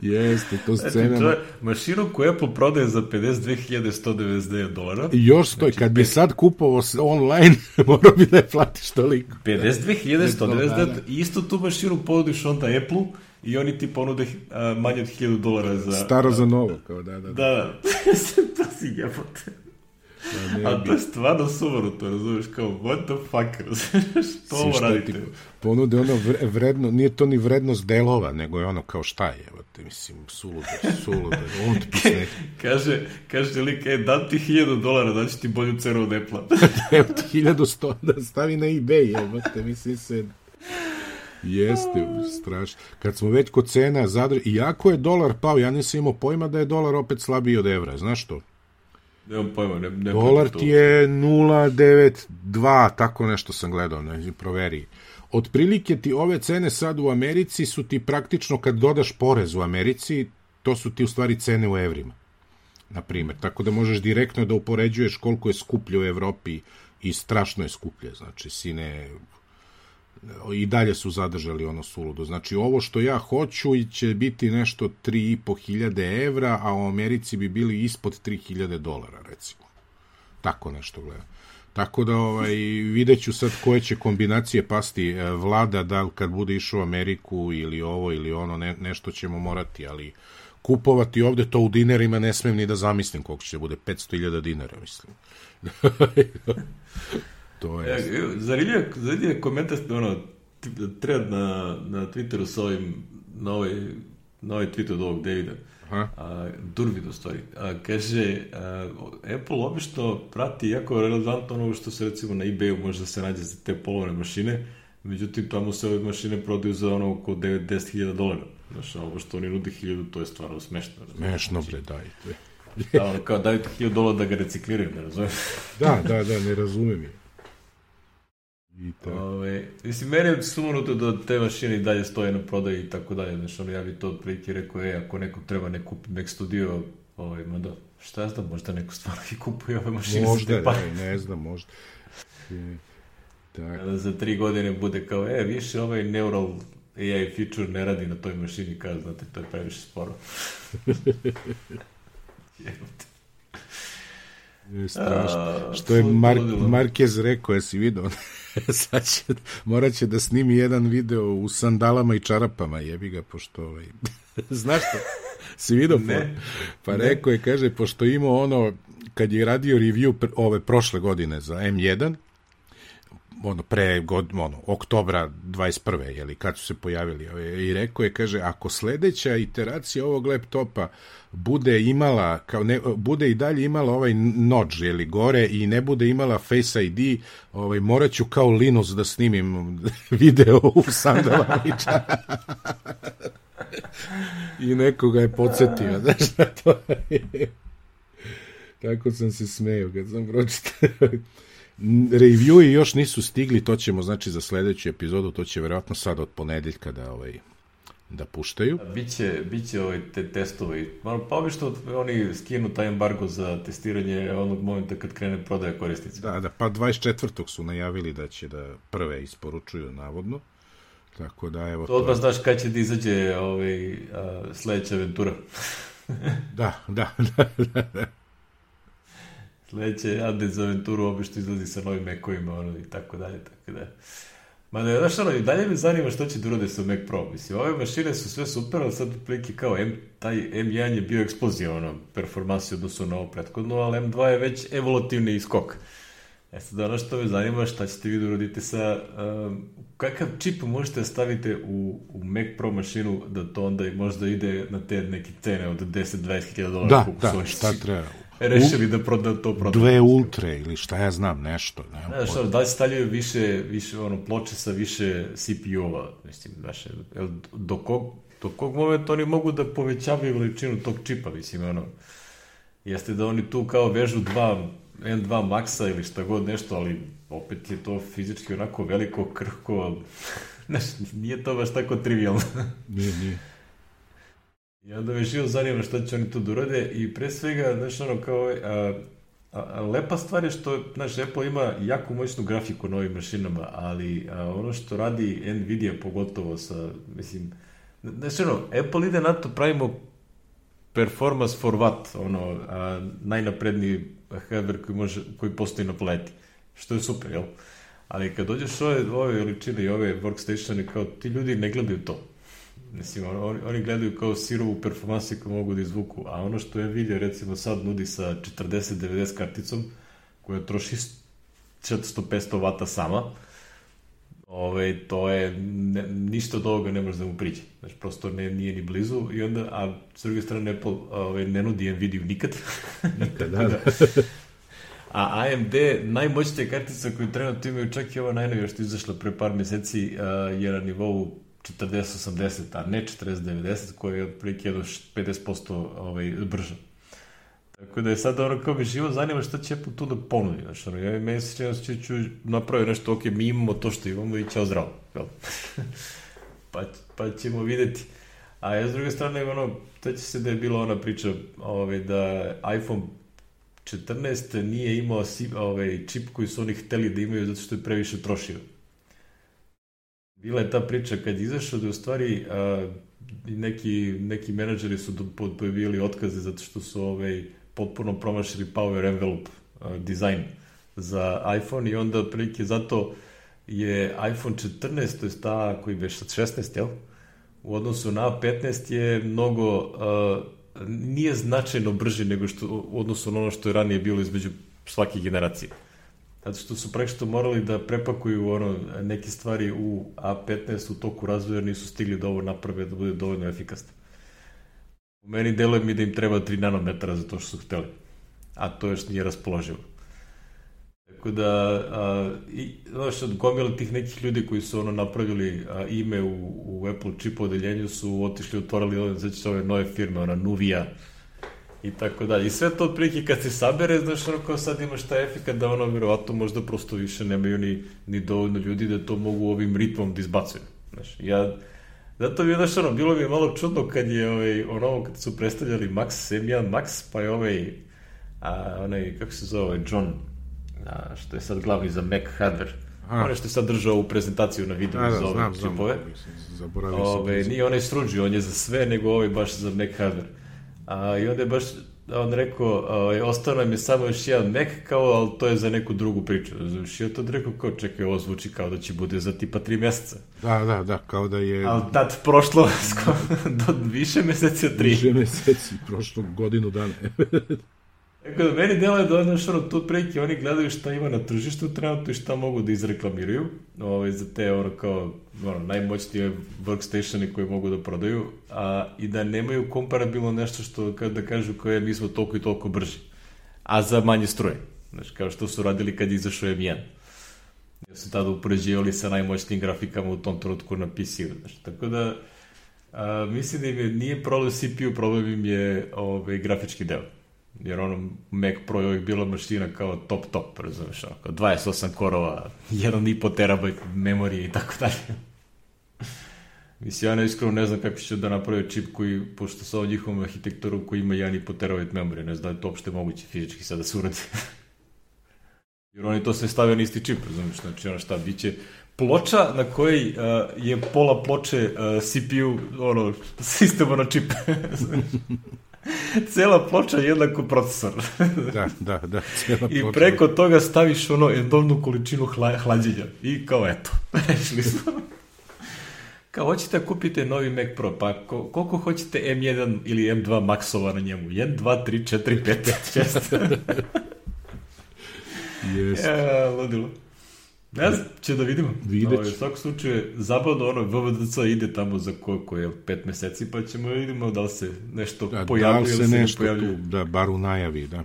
B: Jeste, to scena. Znači, to je
A: mašinu koju Apple prodaje za 52.199 dolara.
B: I još stoji, znači, kad bi sad kupovao online, morao bi da je platiš toliko.
A: 52.199, isto tu mašinu ponudiš onda Apple i oni ti ponude uh, manje od 1000 dolara za...
B: Staro za novo, kao da, da. Da,
A: da. to si jebote. Da, A to je stvarno to razumiješ, kao, what the fuck, razumiješ, to ovo radite. Ti
B: ponude ono vredno, nije to ni vrednost delova, nego je ono kao šta je, evo te, mislim, sulude, sulude, otpisne.
A: kaže, kaže lik, e, dam ti hiljadu dolara, da ti bolju cenu od Apple.
B: evo ti hiljadu sto, da stavi na eBay, evo te, mislim se, Jeste, strašno. Kad smo već kod cena zadrži, iako je dolar pao, ja nisam imao pojma da je dolar opet slabiji od evra, znaš to?
A: Nemam pojma, ne, ne
B: Dolar ti je 0,92, tako nešto sam gledao, ne, proveri. Otprilike ti ove cene sad u Americi su ti praktično kad dodaš porez u Americi, to su ti u stvari cene u evrima. Na primjer, tako da možeš direktno da upoređuješ koliko je skuplje u Evropi i strašno je skuplje, znači sine i dalje su zadržali ono suludo. Znači, ovo što ja hoću će biti nešto 3.500 evra, a u Americi bi bili ispod 3.000 dolara, recimo. Tako nešto gleda. Tako da ovaj, vidjet ću sad koje će kombinacije pasti e, vlada, da li kad bude išao u Ameriku ili ovo ili ono, ne, nešto ćemo morati, ali kupovati ovde to u dinarima ne smem ni da zamislim koliko će bude, 500.000 dinara, mislim.
A: To je... Ja, zanimljiv, zanimljiv komentar, ono, thread na, na Twitteru sa ovim, na ovaj, na ovaj tweet od ovog Davida. Aha. A, Durvid u stvari. A, kaže, a, Apple obično prati jako relevantno ono što se recimo na ebayu može da se nađe za te polovne mašine, međutim tamo se ove mašine prodaju za ono oko 9-10 dolara. Znaš, ovo što oni nudi 1000, to je stvarno smešno.
B: Smešno, bre, dajte.
A: da, ono, kao daju ti 1000 dolara da ga recikliraju, ne razumiješ?
B: da, da, da, ne razumem je.
A: I to. Ove, mislim, meni je sumnuto da te mašine i dalje stoje na prodaju i tako dalje. Znači, ono, ja bi to otprilike rekao, e, ako neko treba ne kupi Mac Studio, ovaj, ma da, šta ja znam, možda neko stvarno i kupuje ove mašine
B: možda, za te ne, ne znam, možda.
A: E, tako. Kada za tri godine bude kao, e, više ovaj neural AI feature ne radi na toj mašini, kada, znate, to je previše sporo. Jebote.
B: Je strašno. Što je Mar Marquez rekao, jesi vidio? Sad će, morat će da snimi jedan video u sandalama i čarapama, jebi ga, pošto ovaj... Znaš što? Si vidio? Ne. Pa rekao je, kaže, pošto imao ono, kad je radio review ove prošle godine za M1, ono pre god, ono, oktobra 21. Jeli, kad su se pojavili i rekao je, kaže, ako sledeća iteracija ovog laptopa bude imala, kao ne, bude i dalje imala ovaj notch, jeli, gore i ne bude imala Face ID, ovaj, morat ću kao Linus da snimim video u sandalama I nekoga je podsjetio, znaš šta to. Tako sam se smeo kad sam pročitao. Reviewi još nisu stigli, to ćemo znači za sledeću epizodu, to će verovatno sad od ponedeljka da ovaj da puštaju.
A: Biće, biće ovaj te testovi. Pa obično oni skinu taj embargo za testiranje onog momenta kad krene prodaja korisnica.
B: Da, da, pa 24. su najavili da će da prve isporučuju navodno Tako da, evo
A: to. To odmah znaš kada će da izađe ovaj, a, sledeća aventura.
B: da, da, da, da.
A: Sledeće Ade za aventuru obično izlazi sa novim mekovima ono, i tako dalje, tako da. Ma da, znaš ono, i dalje me zanima što će da urade sa Mac Pro. Mislim, ove mašine su sve super, ali sad prilike kao M, taj M1 je bio eksplozija, ono, performansi odnosu na ovo prethodno, ali M2 je već evolutivni iskok. E sad, ono što me zanima, šta ćete vi da uradite sa... Um, kakav čip možete da stavite u, u Mac Pro mašinu da to onda možda ide na te neke cene od 10-20 hiljada dolara?
B: Da, da, šta treba?
A: Rešili da proda, to proda.
B: Dve ultre ili šta ja znam, nešto.
A: Ne, ne šta, da li stavljaju više, više ono, ploče sa više CPU-ova, mislim, znaš, do kog, do kog momenta oni mogu da povećavaju veličinu tog čipa, mislim, ono, jeste da oni tu kao vežu dva M2 Maxa ili šta god nešto, ali opet je to fizički onako veliko, krhko, znaš, nije to baš tako trivialno.
B: nije, nije.
A: I onda me živo zanima šta će oni tu da urade i pre svega, znaš, ono kao, a, a, a, lepa stvar je što, znaš, Apple ima jako moćnu grafiku na ovim mašinama, ali a, ono što radi Nvidia pogotovo sa, mislim, znaš, ono, Apple ide na to, pravimo performance for what, ono, a, najnapredniji hardware koji, može, koji postoji na planeti, što je super, jel? Ali kad dođeš ove, ove veličine i ove workstatione, kao ti ljudi ne gledaju to Mislim, oni, oni gledaju kao sirovu performansu koju mogu da izvuku, a ono što je vidio, recimo, sad nudi sa 40-90 karticom, koja troši 400-500 vata sama, ove, to je, ne, ništa od ovoga ne može da mu priđe. Znači, prosto ne, nije ni blizu i onda, a s druge strane Apple ove, ne nudi Nvidia nikad.
B: Nikad, da. da.
A: a AMD, najmoćnija kartica koju trenutno imaju, čak i ova najnovija što je izašla pre par meseci, uh, je na nivou 40-80, a ne 40-90, koja je otprilike do 50% ovaj, brža. Tako da je sad ono kao mi živo zanima šta će Apple tu da ponudi. Znači, ono, ja meni se da ću napraviti nešto, ok, mi imamo to što imamo i ćao zdravo. Pa, pa ćemo videti. A ja s druge strane, ono, će se da je bila ona priča ovaj, da iPhone 14 nije imao ovaj, čip koji su oni hteli da imaju zato što je previše trošio bila je ta priča kad izašao da u stvari a, neki, neki menadžeri su pojavili otkaze zato što su ovaj, potpuno promašili power envelope a, dizajn za iPhone i onda otprilike zato je iPhone 14, to je ta koji već 16, jel? U odnosu na 15 je mnogo, uh, nije značajno brži nego što, u odnosu na ono što je ranije bilo između svake generacije. Zato što su prekšto morali da prepakuju ono, neke stvari u A15 u toku razvoja, nisu stigli da ovo naprave da bude dovoljno efikasno. U meni deluje mi da im treba 3 nanometara za to što su hteli. A to još nije raspoloživo. Tako da, a, i, znaš, od gomila tih nekih ljudi koji su ono napravili a, ime u, u Apple chip odeljenju su otišli, otvorili, znači se ove nove firme, ona Nuvia, i tako dalje. I sve to otprilike kad se sabere, znaš, ono kao sad imaš taj efekt da ono, verovatno, možda prosto više nemaju ni, ni dovoljno ljudi da to mogu ovim ritmom da izbacuju. Znaš, ja, zato mi je, znaš, ono, bilo mi je malo čudno kad je, ovaj, ono, kad su predstavljali Max, M1 Max, pa je ovaj, a, onaj, kako se zove, ovaj, John, a, što je sad glavni za Mac hardware, Ono što je sad držao u prezentaciju na videu
B: da,
A: da, za ove
B: znam,
A: čipove. Ove, nije onaj struđi, on je za sve, nego ovaj baš za Mac hardware. A, I onda je baš on rekao, ovaj, ostao nam je samo još jedan Mac, kao, ali to je za neku drugu priču. Znaš, ja tad rekao, kao, čekaj, ovo zvuči kao da će bude za tipa tri meseca.
B: Da, da, da, kao da je...
A: Ali tad prošlo do više meseci od tri.
B: Više meseci, prošlo godinu dana.
A: Tako da meni delo je da znaš, ono, tu preki, oni gledaju šta ima na tržištu trenutno i šta mogu da izreklamiraju ovaj, za te ono, kao, ono, najmoćnije workstatione koje mogu da prodaju a, i da nemaju komparabilno nešto što, kad da kažu koje mi smo toliko i toliko brži, a za manje struje. Znaš, kao što su radili kad izašao M1. Ja su tada upoređivali sa najmoćnijim grafikama u tom trenutku na PC-u. Znaš, tako da, a, mislim da im je, nije problem CPU, problem im je ovaj, grafički deo jer ono Mac Pro je uvijek bila mašina kao top top, razumeš, ono, kao 28 korova, 1,5 terabajt memorije i tako dalje. Mislim, ja ne iskreno ne znam kako će da napravio čip koji, pošto sa ovom njihovom arhitekturu koji ima 1,5 terabajt memorije, ne znam da je to uopšte moguće fizički sad da se uradi. Jer oni to sve stavio na isti čip, razumiješ, znači ono šta, bit će ploča na kojoj uh, je pola ploče uh, CPU, ono, sistema na čip. Cela ploča je jednako procesor.
B: da, da, da. Cela
A: I
B: ploča.
A: preko toga staviš ono enormnu količinu hla, hlađenja. I kao eto, rešili smo. Kao hoćete kupite novi Mac Pro, pa ko, koliko hoćete M1 ili M2 Maxova na njemu? 1, 2, 3, 4, 5, 6.
B: Jeste.
A: e, ludilo. Ne znam, će da vidimo.
B: Vidjet
A: Ovaj, U svakom slučaju, zabavno ono, VVDC ide tamo za koliko je, pet meseci, pa ćemo da vidimo da li se nešto
B: Da, da
A: pojavljuje
B: li
A: ili
B: se
A: se ne
B: nešto
A: pojavljuje.
B: tu, da, bar u najavi, da.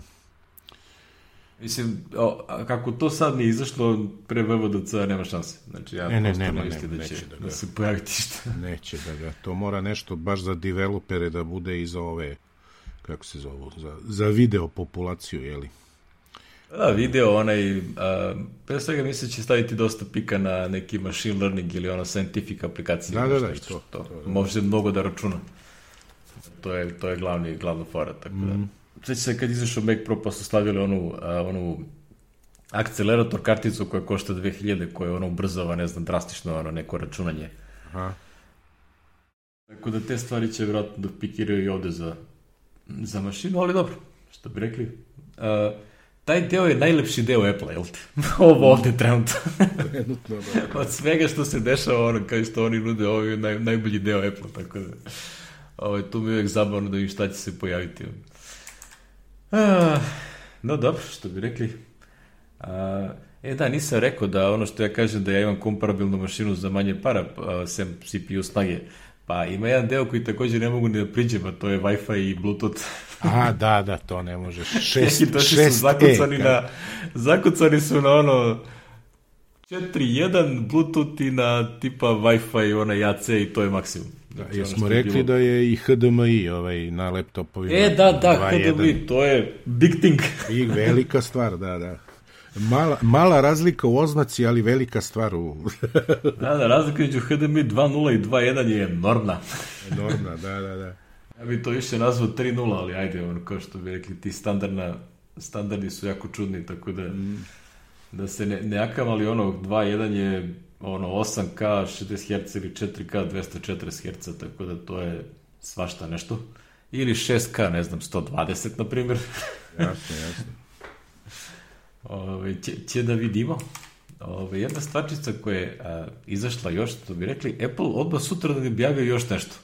A: Mislim, o, a kako to sad nije izašlo, pre VVDC nema šanse. Znači, ja
B: Ne, ne,
A: prosto
B: nema, nema,
A: da će,
B: neće da
A: da,
B: ga-
A: se pojaviti šta.
B: Neće da ga, to mora nešto baš za developere da bude i za ove, kako se zovu, za, za video populaciju, jeli?
A: Da, video onaj, a, pre svega mislim će staviti dosta pika na neki machine learning ili ono scientific aplikacije.
B: Da, da, da,
A: što-
B: to,
A: to,
B: to, da.
A: Može mnogo da računa. To je, to je glavni, glavna fora, tako da.
B: Mhm.
A: Sveća se kad izašao Mac Pro pa su stavili onu, a, onu akcelerator karticu koja košta 2000, koja ono ubrzava, ne znam, drastično ono neko računanje.
B: Aha.
A: Tako da te stvari će vjerojatno da pikiraju i ovde za, za mašinu, ali dobro, što bi rekli. Uh, taj deo je najlepši deo Apple, jel te? Ovo ovde trenutno.
B: Trenutno, da.
A: Od svega što se dešava, ono, kao što oni nude, ovo je naj, najbolji deo Apple, tako da... Ovo, tu mi je uvijek zabavno da vidim šta će se pojaviti. Uh, no dobro, što bi rekli. Uh, e da, nisam rekao da ono što ja kažem da ja imam komparabilnu mašinu za manje para, uh, sem CPU snage. Pa ima jedan deo koji također ne mogu ni da priđem, a to je Wi-Fi i Bluetooth.
B: A, da, da, to ne možeš. Šest,
A: Neki došli
B: šest
A: su zakucani
B: e,
A: na, zakucani su na ono 4.1 Bluetooth i na tipa Wi-Fi, onaj AC i to je maksimum.
B: Da,
A: Znači,
B: jesmo
A: ono što je
B: rekli
A: bilo-
B: da je i HDMI ovaj, na laptopovima.
A: E, da, da,
B: 2.1.
A: HDMI, to je big thing.
B: I velika stvar, da, da. Mala, mala razlika u oznaci, ali velika stvar u...
A: da, da, razlika među HDMI 2.0 i 2.1 je enormna.
B: Enormna, da, da, da.
A: Ja bi to više nazvao 3.0, ali ajde, ono, kao što bi rekli, ti standardna, standardi su jako čudni, tako da, da se ne, ne jakam, ali ono, 2.1 je ono 8K 60 Hz ili 4K 240 Hz, tako da to je svašta nešto. Ili 6K, ne znam, 120, na primjer.
B: Jasno, jasno.
A: Ove, će, će da vidimo. Ove, jedna stvarčica koja je a, izašla još, to bi rekli, Apple odmah sutra da ne objavio još nešto.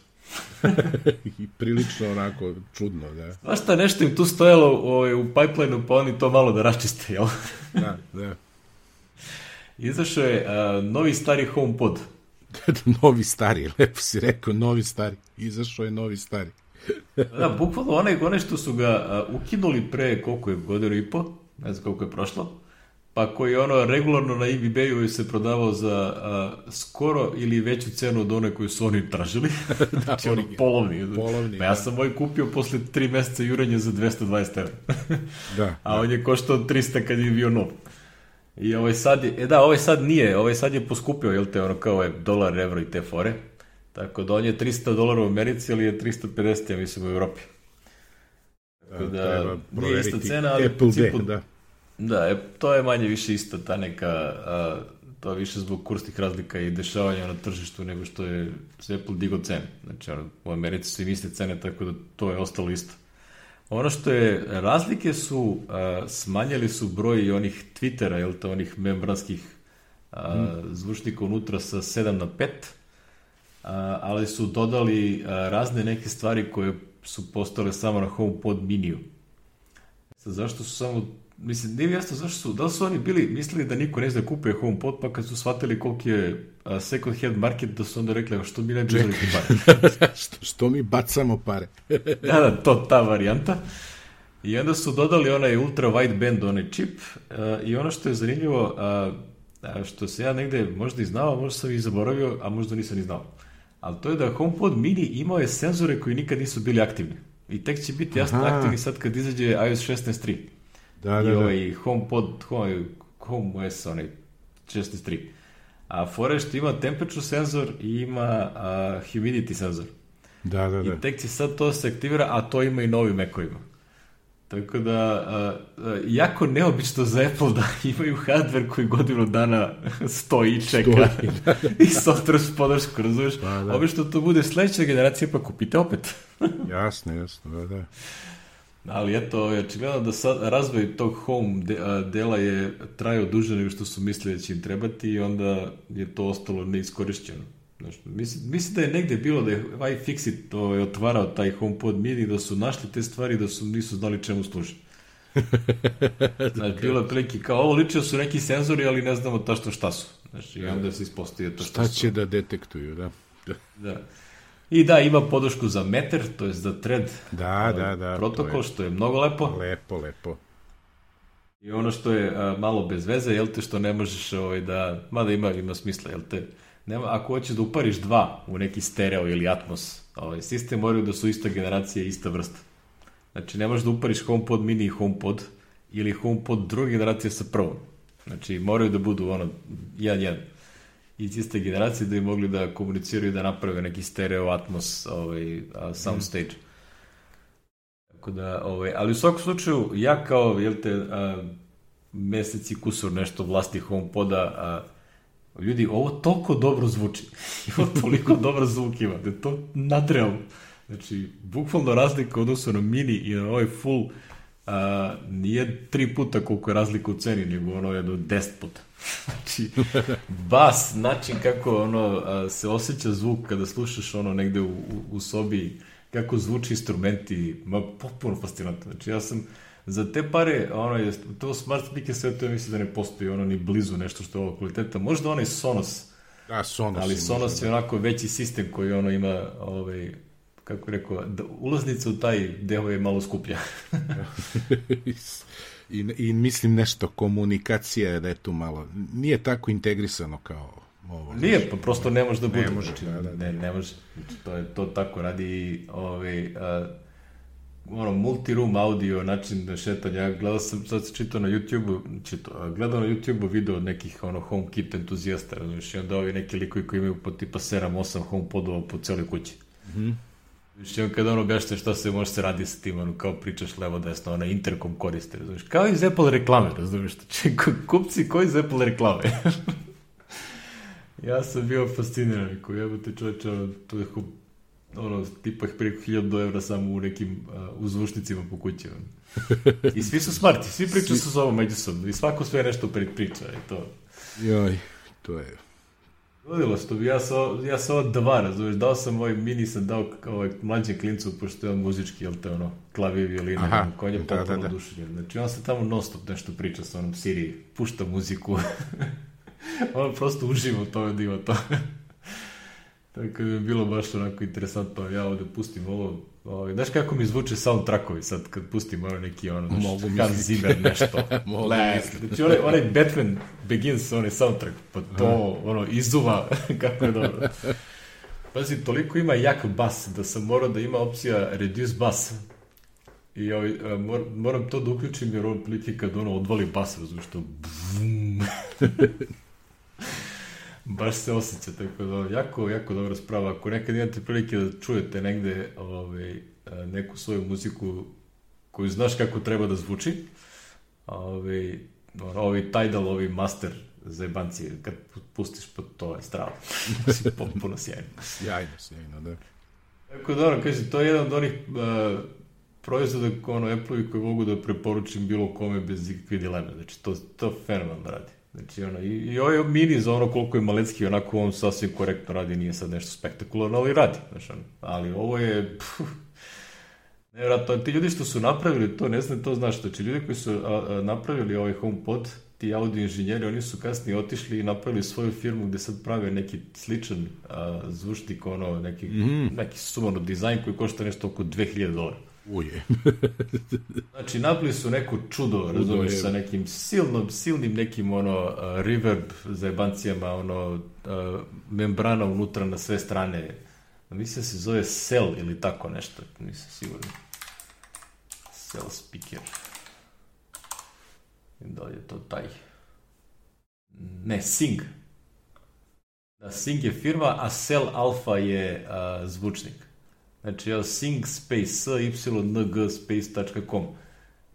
B: I prilično onako čudno, da.
A: Svašta nešto im tu stojalo ovaj, u pipeline-u, pa oni to malo da raščiste, jel?
B: Da, da.
A: Izašao je a, novi stari HomePod.
B: novi stari, lepo si rekao, novi stari. Izašao je novi stari.
A: Da, bukvalno onaj, onaj što su ga a, ukinuli pre koliko je godinu i po, ne znam koliko je prošlo, pa koji je ono regularno na eBayu se prodavao za a, skoro ili veću cenu od one koju su oni tražili. znači ono
B: origi-
A: polovni.
B: polovni,
A: Pa ja
B: da.
A: sam moj kupio posle tri meseca jurenja za 220 evra.
B: Da,
A: A on je koštao 300 kad je bio nov. I ovaj sad je, e da, ovaj sad nije, ovaj sad je poskupio, jel te, ono kao je dolar, evro i te fore. Tako da on je 300 dolara u Americi, ali je 350, ja mislim, u Evropi. Tako da,
B: treba
A: nije ista cena, ali
B: Apple D, da.
A: da, to je manje više ista ta neka, a, to je više zbog kursnih razlika i dešavanja na tržištu nego što je Apple digo cene. Znači, u Americi su im iste cene, tako da to je ostalo isto. Ono što je, razlike su, a, smanjili su broj i onih Twittera, jel to, onih membranskih a, zvučnika unutra sa 7 na 5, a, ali su dodali a, razne neke stvari koje su postale samo na HomePod miniju. Sad, zašto su samo mislim, nije jasno zašto su, da li su oni bili, mislili da niko ne zna da kupuje HomePod, pa kad su shvatili koliki je a, second hand market, da su onda rekli, "A što mi ne bi uzeli te pare?
B: što, što mi bacamo pare?
A: da, da, to ta varijanta. I onda su dodali onaj ultra wideband, onaj čip, a, i ono što je zanimljivo, a, što se ja negde možda i znao, možda sam i zaboravio, a možda nisam ni znao. Ali to je da HomePod mini imao je senzore koji nikad nisu bili aktivni. I tek će biti jasno
B: Aha.
A: aktivni sad kad izađe iOS 16.3.
B: Da,
A: I
B: da, da.
A: ovaj HomePod, Home, Home OS, onaj 16.3. A što ima temperature senzor i ima a, humidity senzor.
B: Da, da, da.
A: I tek će sad to se aktivira, a to ima i novi Mac-ovima. Tako da, a, a, jako neobično za Apple da imaju hardware koji godinu dana stoji i čeka
B: Stoji,
A: da. i software podršku, razumeš?
B: Pa, da.
A: Obično to bude sledeća generacija, pa kupite opet.
B: jasno, jasno, da, da.
A: Ali eto, očigledno da sad razvoj tog home de, a, dela je trajao duže nego što su mislili da će im trebati i onda je to ostalo neiskorišćeno. Znaš, mislim, mislim da je negde bilo da je iFixit ovaj, otvarao taj HomePod mini, da su našli te stvari da su nisu znali čemu služi. Znaš, bilo je prilike kao ovo ličio su neki senzori, ali ne znamo tačno šta su. Znaš, i onda se ispostavio to šta,
B: Šta
A: su.
B: će da detektuju, da. Da,
A: Da. I da, ima podršku za Matter, to je za thread
B: da, da. da
A: protokol,
B: to
A: što je mnogo lepo.
B: je lepo, lepo.
A: I ono što je a, malo bez veze, jel te, što ne možeš ovaj, da, mada ima, ima smisla, jel te, nema, ako hoćeš da upariš dva u neki stereo ili Atmos, ovaj, sistem moraju da su ista generacija i ista vrsta. Znači, ne možeš da upariš HomePod mini i HomePod ili HomePod druge generacije sa prvom. Znači, moraju da budu ono, jedan, jedan iz iste generacije da bi mogli da komuniciraju i da naprave neki stereo Atmos ovaj, soundstage. Tako da, ovaj, ali u svakom slučaju, ja kao, jel te, a, meseci kusur nešto vlasti HomePoda, a, ljudi, ovo toliko dobro zvuči. I ovo toliko dobar zvuk ima, da to nadrealno. Znači, bukvalno razlika u odnosu na mini i na ovaj full a, nije tri puta koliko je razlika u ceni, nego ono jedno deset puta. znači, bas, način kako ono a, se osjeća zvuk kada slušaš ono negde u, u, u sobi, kako zvuči instrumenti, ma potpuno fascinantno. Znači, ja sam za te pare, ono, je, to smart speaker sve to ja mislim da ne postoji ono ni blizu nešto što je ovo kvaliteta. Možda onaj Sonos,
B: Da, Sonos.
A: ali Sonos je onako veći sistem koji ono ima, ovaj, kako rekao, da, ulaznica u taj deo je malo skuplja.
B: I, I mislim nešto, komunikacija je da je tu malo, nije tako integrisano kao ovo.
A: Nije, pa prosto ne može da bude.
B: Ne može,
A: znači,
B: da, da, da.
A: Ne, ne može. Znači, to je to tako radi ovaj, a, ono, multi-room audio, način da šetanja. Ja gledao sam, sad se čitao na YouTube-u, čitao, gledao na YouTube-u video nekih ono, HomeKit entuzijasta, razumiješ, i onda ovi neki likovi koji imaju po tipa 7-8 HomePodova po celoj kući. Mm -hmm. Znači, on kada ono objašnja šta se može se radi sa tim, ono, kao pričaš levo desno, ona interkom koriste, razumiješ, kao iz Apple reklame, razumiješ, kupci koji iz Apple reklame. Ja sam bio fasciniran, ako jebote čoveče, to je ono, tipa preko 1000 evra samo u nekim uh, uzvušnicima po kući. I svi su smarti, svi pričaju sa sobom međusobno i svako sve nešto priča i to.
B: Joj, to je...
A: Ludilo što bi ja sa, ja sa ova dva, razumiješ, dao sam ovaj mini, sam dao ovaj mlađem klincu, pošto je on muzički, jel te ono, klavije, violine,
B: Aha,
A: on, konje
B: da, da,
A: potpuno
B: da.
A: oduševljen. Znači on se tamo non stop nešto priča sa onom Siri, pušta muziku. on prosto uživa u tome da ima to. Tako da je bilo baš onako interesantno, ja ovde pustim ovo, ovaj, znaš kako mi zvuče soundtrackovi sad kad pustim ono neki ono, znaš,
B: Mogu
A: Hans. Zimmer nešto.
B: Mogu
A: Le, znači onaj, onaj Batman Begins, onaj soundtrack, pa to ono izuva kako je dobro. Pazi, toliko ima jak bas da sam morao da ima opcija reduce bass. I ovaj, mor, moram to da uključim jer on plike kad ono odvali bas, razumiješ to. Baš se osjeća, tako da jako, jako dobra sprava. Ako nekad imate prilike da čujete negde ovaj, neku svoju muziku koju znaš kako treba da zvuči, ovaj, ovi Tidal, ovi Master zajebanci, kad pustiš, pa to je strava. Potpuno sjajno.
B: Sjajno, sjajno, da.
A: Tako da, ono, kaže, to je jedan od onih uh, proizvoda ono, Apple-ovi koji mogu da preporučim bilo kome bez ikakve dileme. Znači, to, to fenomenalno radi. Znači, ono, i, i ovaj mini za ono koliko je malecki, onako on sasvim korektno radi, nije sad nešto spektakularno, ali radi. Znači, ono, ali ovo je... Pff, nevjerojatno, ti ljudi što su napravili to, ne znam, to znaš, znači ljudi koji su a, a, napravili ovaj HomePod, ti audio inženjeri, oni su kasnije otišli i napravili svoju firmu gde sad prave neki sličan a, zvučnik, ono, neki, mm. neki sumano dizajn koji košta nešto oko 2000 dolara.
B: Uje.
A: Znači, napravili su neko čudo, razumeš,
B: je.
A: sa nekim silnom, silnim nekim, ono, uh, reverb zajebancijama, ono, uh, membrana unutra na sve strane. Mislim da se zove Cell ili tako nešto, nisam siguran. Cell speaker. I da li je to taj? Ne, Sing. Da, Sing je firma, a Cell Alpha je a, zvučnik. Znači, ja Sing space, syng space.com.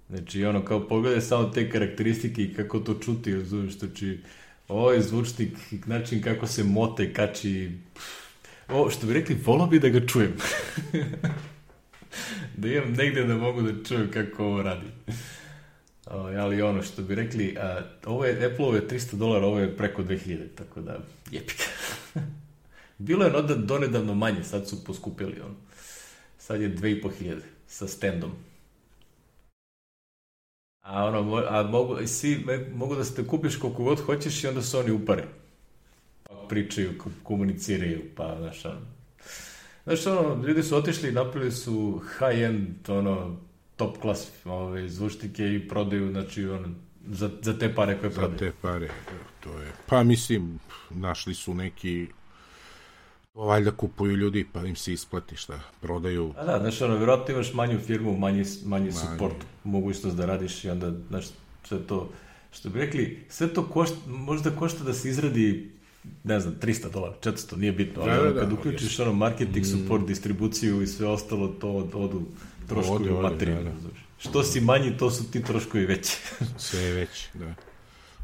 A: Znači, ono, kao pogledaj samo te karakteristike i kako to čuti, razumiješ, znači, ovo je zvučnik, način kako se mote, kači, o, što bi rekli, volao bi da ga čujem. da imam negde da mogu da čujem kako ovo radi. O, ali ono što bi rekli, a, ovo je Apple-ove 300 dolara, ovo je preko 2000, tako da, jepika. Bilo je donedavno manje, sad su poskupili ono. Sad je 2500 sa standom. A ono, a mogu, svi, mogu da se kupiš koliko god hoćeš i onda se oni upare. Pa pričaju, komuniciraju, pa, znaš, ono. Znaš, ono, ljudi su otišli i napravili su high-end, ono, top klas ove, zvučnike i prodaju, znači, ono, za, za te pare koje prodaju.
B: Za te pare, to je. Pa, mislim, našli su neki To valjda kupuju ljudi, pa im se isplati šta, prodaju.
A: A da, znaš, ono, vjerojatno imaš manju firmu, manji, manji support, mogućnost da radiš i onda, znaš, sve to, što bi rekli, sve to košta, možda košta da se izradi ne znam, 300 dolara, 400, nije bitno, ali da, da, kad da, uključiš ono marketing, mm. support, distribuciju i sve ostalo, to odu troškovi ode, materijalno. Da, da. Što si manji, to su ti troškovi veći.
B: sve je veći, da.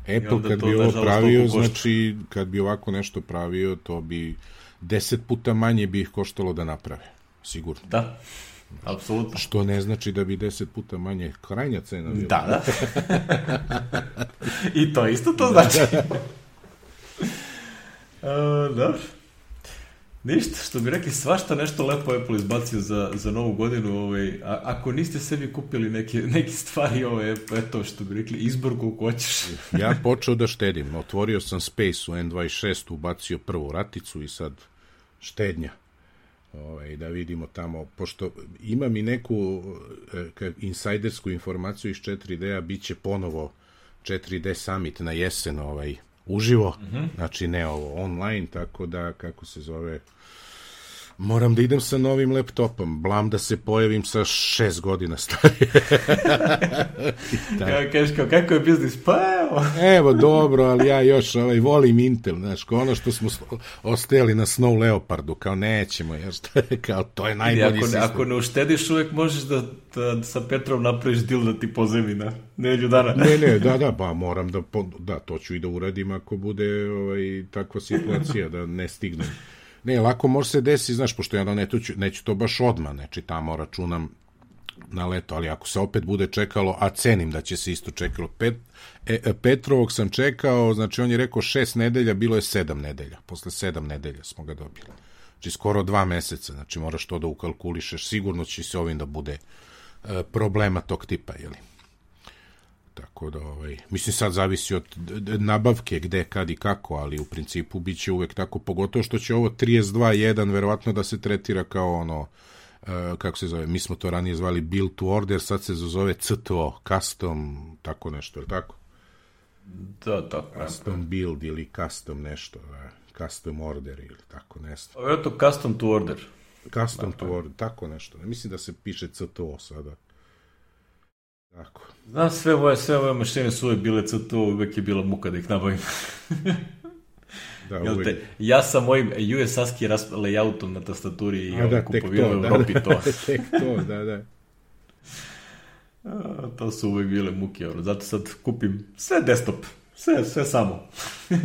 B: Apple kad bi ovo pravio, znači, kad bi ovako nešto pravio, to bi deset puta manje bi ih koštalo da naprave. Sigurno.
A: Da, apsolutno.
B: Što ne znači da bi deset puta manje krajnja cena bila.
A: Da, da. I to isto to znači. uh, dobro. Ništa, što bi rekli, svašta nešto lepo Apple izbacio za, za novu godinu. Ovaj, a, ako niste sebi kupili neke, neke stvari, ovaj, eto, što bi rekli, izbor koliko hoćeš.
B: ja počeo da štedim. Otvorio sam Space u N26, ubacio prvu raticu i sad štednja. Ovaj, da vidimo tamo, pošto imam i neku eh, insajdersku informaciju iz 4D-a, bit će ponovo 4D Summit na jesen ovaj, uživo, mm -hmm. znači ne ovo online, tako da, kako se zove, moram da idem sa novim laptopom, blam da se pojavim sa šest godina starije.
A: da. Kažeš kao, kako je biznis? Pa evo.
B: evo, dobro, ali ja još ovaj, volim Intel, znaš, kao ono što smo ostajali na Snow Leopardu, kao nećemo, jer što je, kao, to je najbolji
A: ako,
B: sistem.
A: Ako ne uštediš, uvek možeš da, da sa Petrom napraviš dil da ti pozemi na nedelju dana.
B: ne, ne, da, da, pa moram da, da, to ću i da uradim ako bude ovaj, takva situacija, da ne stignem. Ne, lako može se desiti, znaš, pošto ja neću, neću to baš odmah, znači tamo računam na leto, ali ako se opet bude čekalo, a cenim da će se isto čekalo, Pet, e, e, Petrovog sam čekao, znači on je rekao šest nedelja, bilo je sedam nedelja, posle sedam nedelja smo ga dobili. Znači skoro dva meseca, znači moraš to da ukalkulišeš, sigurno će se ovim da bude e, problema tog tipa, jeli? Tako da, ovaj, mislim sad zavisi od nabavke gde, kad i kako, ali u principu bit će uvek tako, pogotovo što će ovo 32.1 verovatno da se tretira kao ono, uh, kako se zove, mi smo to ranije zvali build to order, sad se zove CTO, custom, tako nešto, je tako?
A: Da, da.
B: Custom build ili custom nešto, da, custom order ili tako nešto.
A: Ovo je to custom to order.
B: Custom da, to order, tako nešto. Mislim da se piše CTO sada. Tako.
A: Znam, sve moje, sve moje mašine su uvek bile CTO, uvek je bila muka da ih nabavim. Da. Te, ja sa mojim US ASCII layoutom na tastaturi i da, kupovio u Evropi
B: da, to. tek to, da, da.
A: A, to su uvek bile muke, ono. zato sad kupim sve desktop, sve, sve samo.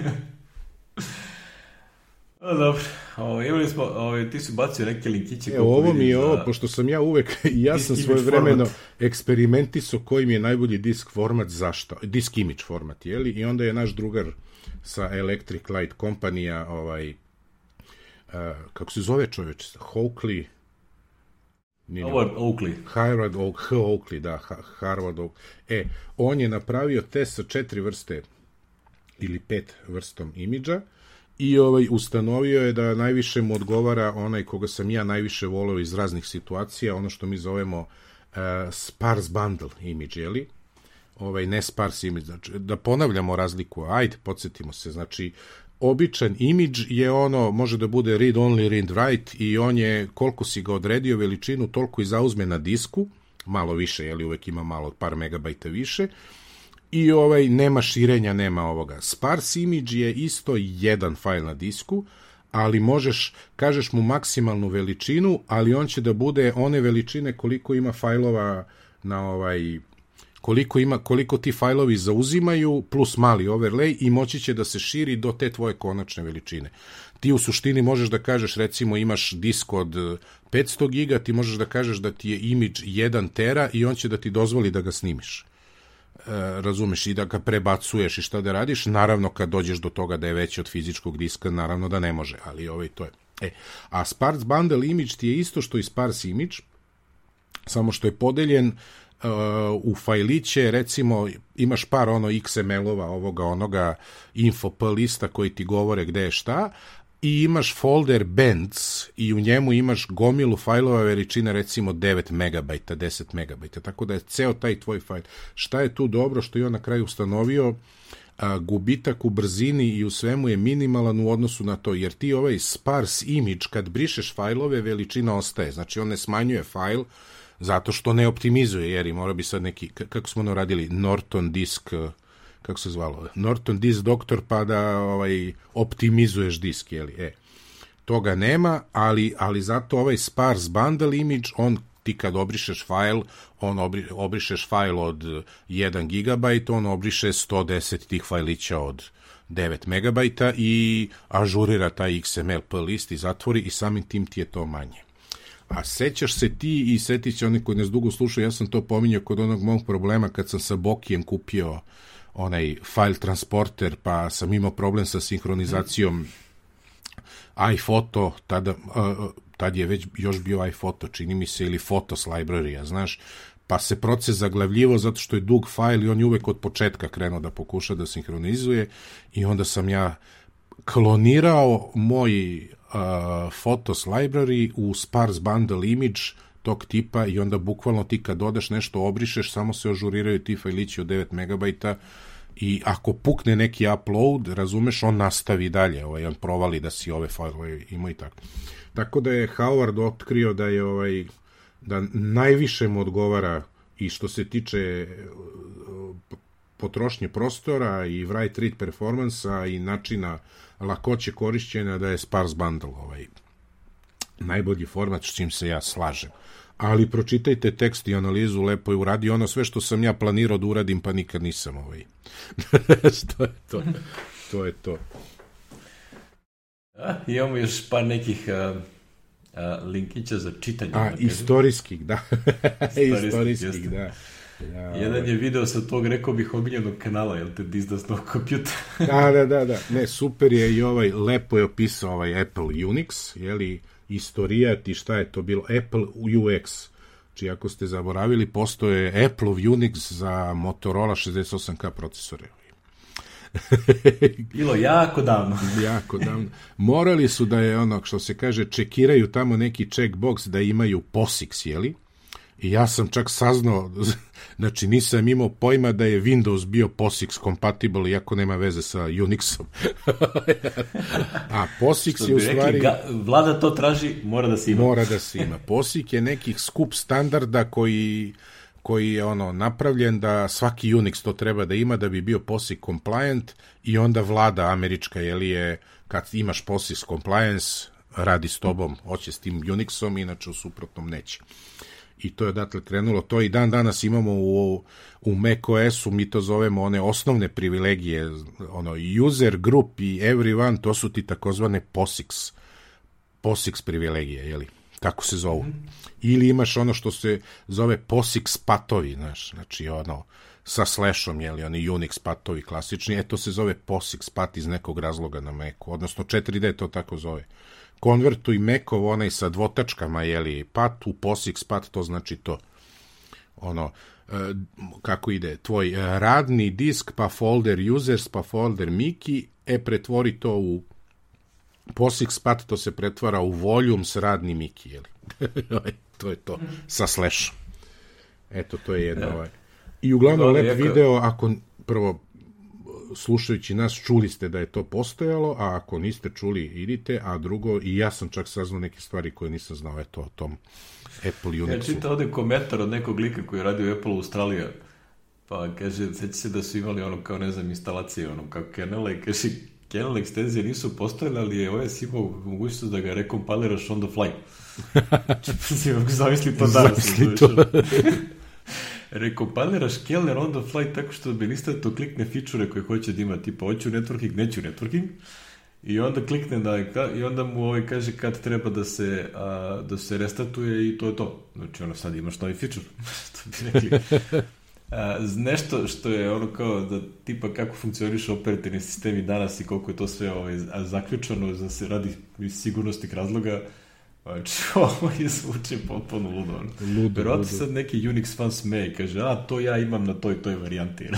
A: A, dobro, ovo, imali smo, ovo, ti si bacio neke linkiće.
B: E, ovo mi je za... ovo, pošto sam ja uvek, ja sam svoje vremeno eksperimentisao koji mi je najbolji disk format, zašto? Disk image format, jeli? I onda je naš drugar sa Electric Light kompanija, ovaj, uh, kako se zove čoveč? Hoakley,
A: Howard Oakley.
B: Harvard Oakley, da, Harvard Oakley. E, on je napravio test sa četiri vrste ili pet vrstom imidža i ovaj ustanovio je da najviše mu odgovara onaj koga sam ja najviše voleo iz raznih situacija, ono što mi zovemo uh, sparse bundle image, jeli? Ovaj, ne sparse image, znači, da ponavljamo razliku, ajde, podsjetimo se, znači, običan image je ono, može da bude read only, read write i on je, koliko si ga odredio veličinu, toliko i zauzme na disku, malo više, jeli uvek ima malo par megabajta više, i ovaj nema širenja, nema ovoga. Sparse image je isto jedan fajl na disku, ali možeš, kažeš mu maksimalnu veličinu, ali on će da bude one veličine koliko ima fajlova na ovaj koliko, ima, koliko ti fajlovi zauzimaju, plus mali overlay i moći će da se širi do te tvoje konačne veličine. Ti u suštini možeš da kažeš, recimo imaš disk od 500 giga, ti možeš da kažeš da ti je imidž 1 tera i on će da ti dozvoli da ga snimiš. E, razumeš i da ga prebacuješ i šta da radiš, naravno kad dođeš do toga da je veći od fizičkog diska, naravno da ne može, ali ovaj to je. E, a Sparse Bundle Image ti je isto što i Sparse Image, samo što je podeljen uh, u fajliće, recimo imaš par ono XML-ova, ovoga, onoga info lista koji ti govore gde je šta, i imaš folder bands i u njemu imaš gomilu fajlova veličine recimo 9 MB, 10 MB, tako da je ceo taj tvoj fajl. Šta je tu dobro što je on na kraju ustanovio? A, gubitak u brzini i u svemu je minimalan u odnosu na to, jer ti ovaj sparse image, kad brišeš fajlove, veličina ostaje. Znači, on ne smanjuje fajl zato što ne optimizuje, jer i mora bi sad neki, kako smo ono radili, Norton disk kako se zvalo, Norton Disk Doctor, pa da ovaj, optimizuješ disk, jeli, e. Toga nema, ali, ali zato ovaj sparse bundle image, on ti kad obrišeš fajl, on obri, obrišeš fajl od 1 GB, on obriše 110 tih fajlića od 9 MB i ažurira taj XML list i zatvori i samim tim ti je to manje. A sećaš se ti i setit će oni koji nas dugo slušaju, ja sam to pominjao kod onog mog problema kad sam sa Bokijem kupio onaj file transporter, pa sam imao problem sa sinhronizacijom iPhoto, tada, uh, tad je već još bio iPhoto, čini mi se, ili Photos library, znaš, pa se proces zaglavljivo zato što je dug fajl i on je uvek od početka krenuo da pokuša da sinhronizuje i onda sam ja klonirao moj uh, Photos library u sparse bundle image tog tipa i onda bukvalno ti kad dodaš nešto obrišeš, samo se ažuriraju ti fajlići od 9 MB i ako pukne neki upload, razumeš, on nastavi dalje, ovaj, on provali da si ove fajlove ima i tako. Tako da je Howard otkrio da je ovaj, da najviše mu odgovara i što se tiče potrošnje prostora i write read performansa i načina lakoće korišćenja da je sparse bundle ovaj najbolji format s čim se ja slažem ali pročitajte tekst i analizu, lepo je uradi ono sve što sam ja planirao da uradim, pa nikad nisam ovaj. to je to. To je to.
A: A, imamo još par nekih uh, uh, linkića za čitanje.
B: A, da istorijskih, da. istorijskih, da.
A: Ja, Jedan ovaj. je video sa tog, rekao bih, omiljenog kanala, jel te dizdasnog kompjuta?
B: da, da, da, da. Ne, super je i ovaj, lepo je opisao ovaj Apple Unix, jeli, istorijat i šta je to bilo, Apple UX. Znači, ako ste zaboravili, postoje Apple Unix za Motorola 68K procesore.
A: Bilo jako davno.
B: jako davno. Morali su da je ono, što se kaže, čekiraju tamo neki checkbox da imaju POSIX, jeli? I ja sam čak saznao, znači nisam imao pojma da je Windows bio POSIX compatible, iako nema veze sa Unixom. A POSIX je u stvari... Ga,
A: vlada to traži, mora da se ima.
B: Mora da se ima. POSIX je nekih skup standarda koji koji je ono napravljen da svaki Unix to treba da ima da bi bio POSIX compliant i onda vlada američka je li je kad imaš POSIX compliance radi s tobom, hoće s tim Unixom, inače u suprotnom neće i to je odatle krenulo. To i dan danas imamo u, u macOS-u, mi to zovemo one osnovne privilegije, ono, user group i everyone, to su ti takozvane POSIX, POSIX privilegije, jeli? Tako se zovu. Ili imaš ono što se zove POSIX patovi, znaš, znači ono, sa slashom, jeli, oni Unix patovi klasični, e to se zove POSIX pat iz nekog razloga na Macu, odnosno 4D to tako zove konvertuj Mekov onaj sa dvotačkama, jeli, pat u POSIX pat, to znači to. Ono, e, kako ide, tvoj radni disk, pa folder users, pa folder Miki, e, pretvori to u POSIX pat, to se pretvara u volume s radni Miki, jeli. to je to, sa slashom. Eto, to je jedno. Ovaj. I uglavnom lep video, ako prvo slušajući nas čuli ste da je to postojalo, a ako niste čuli idite, a drugo i ja sam čak saznao neke stvari koje nisam znao eto o tom Apple Unixu. Ja
A: čitao ovde komentar od nekog lika koji je radio Apple Australija, pa kaže, seća se da su imali ono kao, ne znam, instalacije, ono kao kernela i kaže, kernel ekstenzije nisu postojale, ali je OS imao mogućnost da ga rekompaliraš on the fly. Zamisli to danas.
B: Zamisli to.
A: rekompiliraš Keller on the fly tako što to klikne fičure koje hoće da ima, tipa hoću networking, neću networking, i onda klikne da i onda mu ovaj kaže kad treba da se, a, da se restartuje i to je to. Znači ono sad imaš novi feature. što bi rekli. A, nešto što je ono kao da tipa kako funkcioniše operativni sistemi danas i koliko je to sve ovaj, zaključano za se radi iz sigurnosnih razloga, Znači, ovo je zvuče potpuno ludo. Ludo, Verovatno sad neki Unix fan sme i kaže, a to ja imam na toj toj varijanti.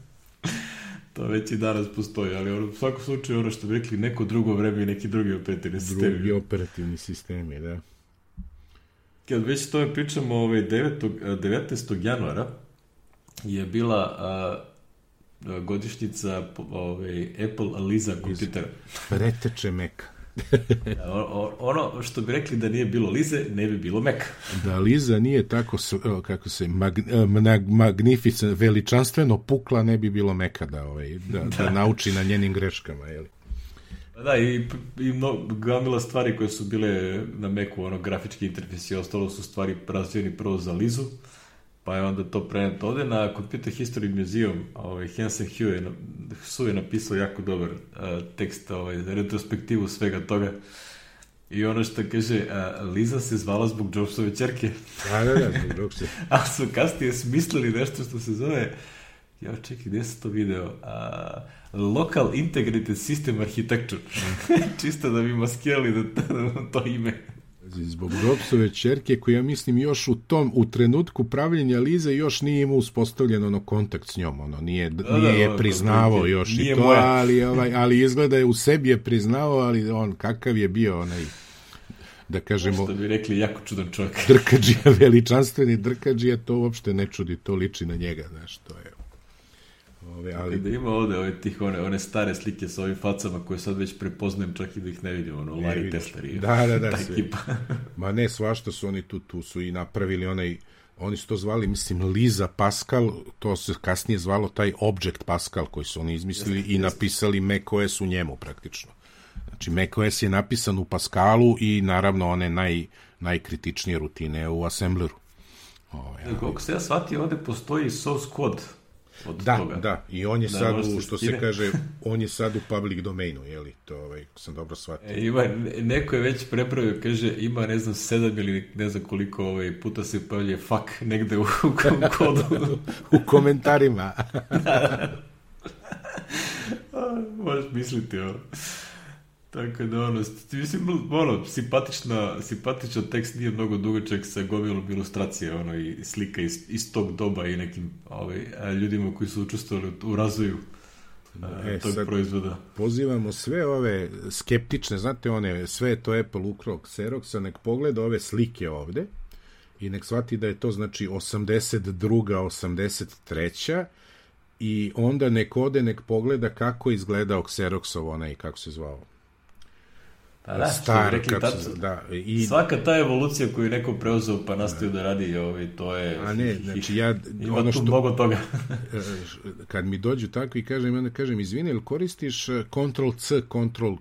A: to već i danas postoji, ali ono, u svakom slučaju ono što bi rekli neko drugo vreme i neki drugi operativni sistemi.
B: Drugi operativni sistemi, da.
A: Kad već to pričamo, ovaj 9. 19. januara je bila a, godišnjica ovaj, Apple Aliza kompjutera.
B: Preteče meka.
A: ono što bi rekli da nije bilo Lize, ne bi bilo Meka.
B: da Liza nije tako, kako se, mag, magnificent, veličanstveno pukla, ne bi bilo Meka da, ovaj, da, da. da nauči na njenim greškama, jeli?
A: Pa da, i, i no, gamila stvari koje su bile na Meku, ono, grafički interfejs i ostalo su stvari razvijeni prvo za Lizu, pa je onda to preneto ovde na Computer History Museum, ovaj, Hansen Hugh je, Su je napisao jako dobar uh, tekst, ovaj, retrospektivu svega toga. I ono što kaže, uh, Liza se zvala zbog Jobsove čerke.
B: Da, da, da, zbog Jobsove.
A: A su kasnije smislili nešto što se zove, ja čekaj, gde se to video? Uh, Local Integrated System Architecture. Čisto da bi maskirali da, da, to ime
B: zbog Jobsove čerke koji ja mislim još u tom u trenutku pravljenja Lize još nije imao uspostavljen ono kontakt s njom ono nije da, nije da, je priznavao je, još i to moja. ali ovaj ali izgleda je u sebi je priznao ali on kakav je bio onaj da kažemo
A: što bi rekli jako čudan čovjek
B: drkađija veličanstveni drkađija to uopšte ne čudi to liči na njega znaš to je
A: Ove, ali... Da ima ovde ove, tih, one, one stare slike sa ovim facama koje sad već prepoznajem čak i da ih ne vidim, ono, ne Larry Tesler i
B: da, da, da, ta ekipa. Ma ne, svašta su oni tu, tu su i napravili onaj, oni su to zvali, mislim, Liza Pascal, to se kasnije zvalo taj Object Pascal koji su oni izmislili jeste, i napisali macOS u njemu praktično. Znači, macOS je napisan u Pascalu i naravno one naj, najkritičnije rutine u Assembleru.
A: Ove, ali... Kako se ja shvatio, ovde postoji source code od
B: da,
A: toga.
B: Da, i on je da, sad, u, što se kaže, on je sad u public domainu, je li? To ovaj, sam dobro shvatio.
A: E, ima, neko je već prepravio, kaže, ima, ne znam, sedam ili ne znam koliko ovaj, puta se pojavlje fuck negde u, u kodu.
B: u komentarima.
A: da, da. Možeš misliti, ovo. Tako da, ono, mislim, ono, simpatična, simpatičan tekst nije mnogo dugačak sa gomilom ilustracije, ono, i slika iz, iz tog doba i nekim ovaj, ljudima koji su učestvovali u razvoju e, tog proizvoda.
B: Pozivamo sve ove skeptične, znate one, sve to Apple ukrao Xeroxa, nek pogleda ove slike ovde i nek shvati da je to znači 82. 83. i onda nek ode, nek pogleda kako je izgledao Xeroxov onaj, kako se zvao,
A: A da, star, rekli, tato, se, da, i... Svaka ta evolucija koju neko preuzeo pa nastavio da, radi, ovaj, to je...
B: A ne, znači ja...
A: Ima ono što, tu mnogo toga.
B: kad mi dođu tako i kažem, onda kažem, izvini, ili koristiš eh, Ctrl C, Ctrl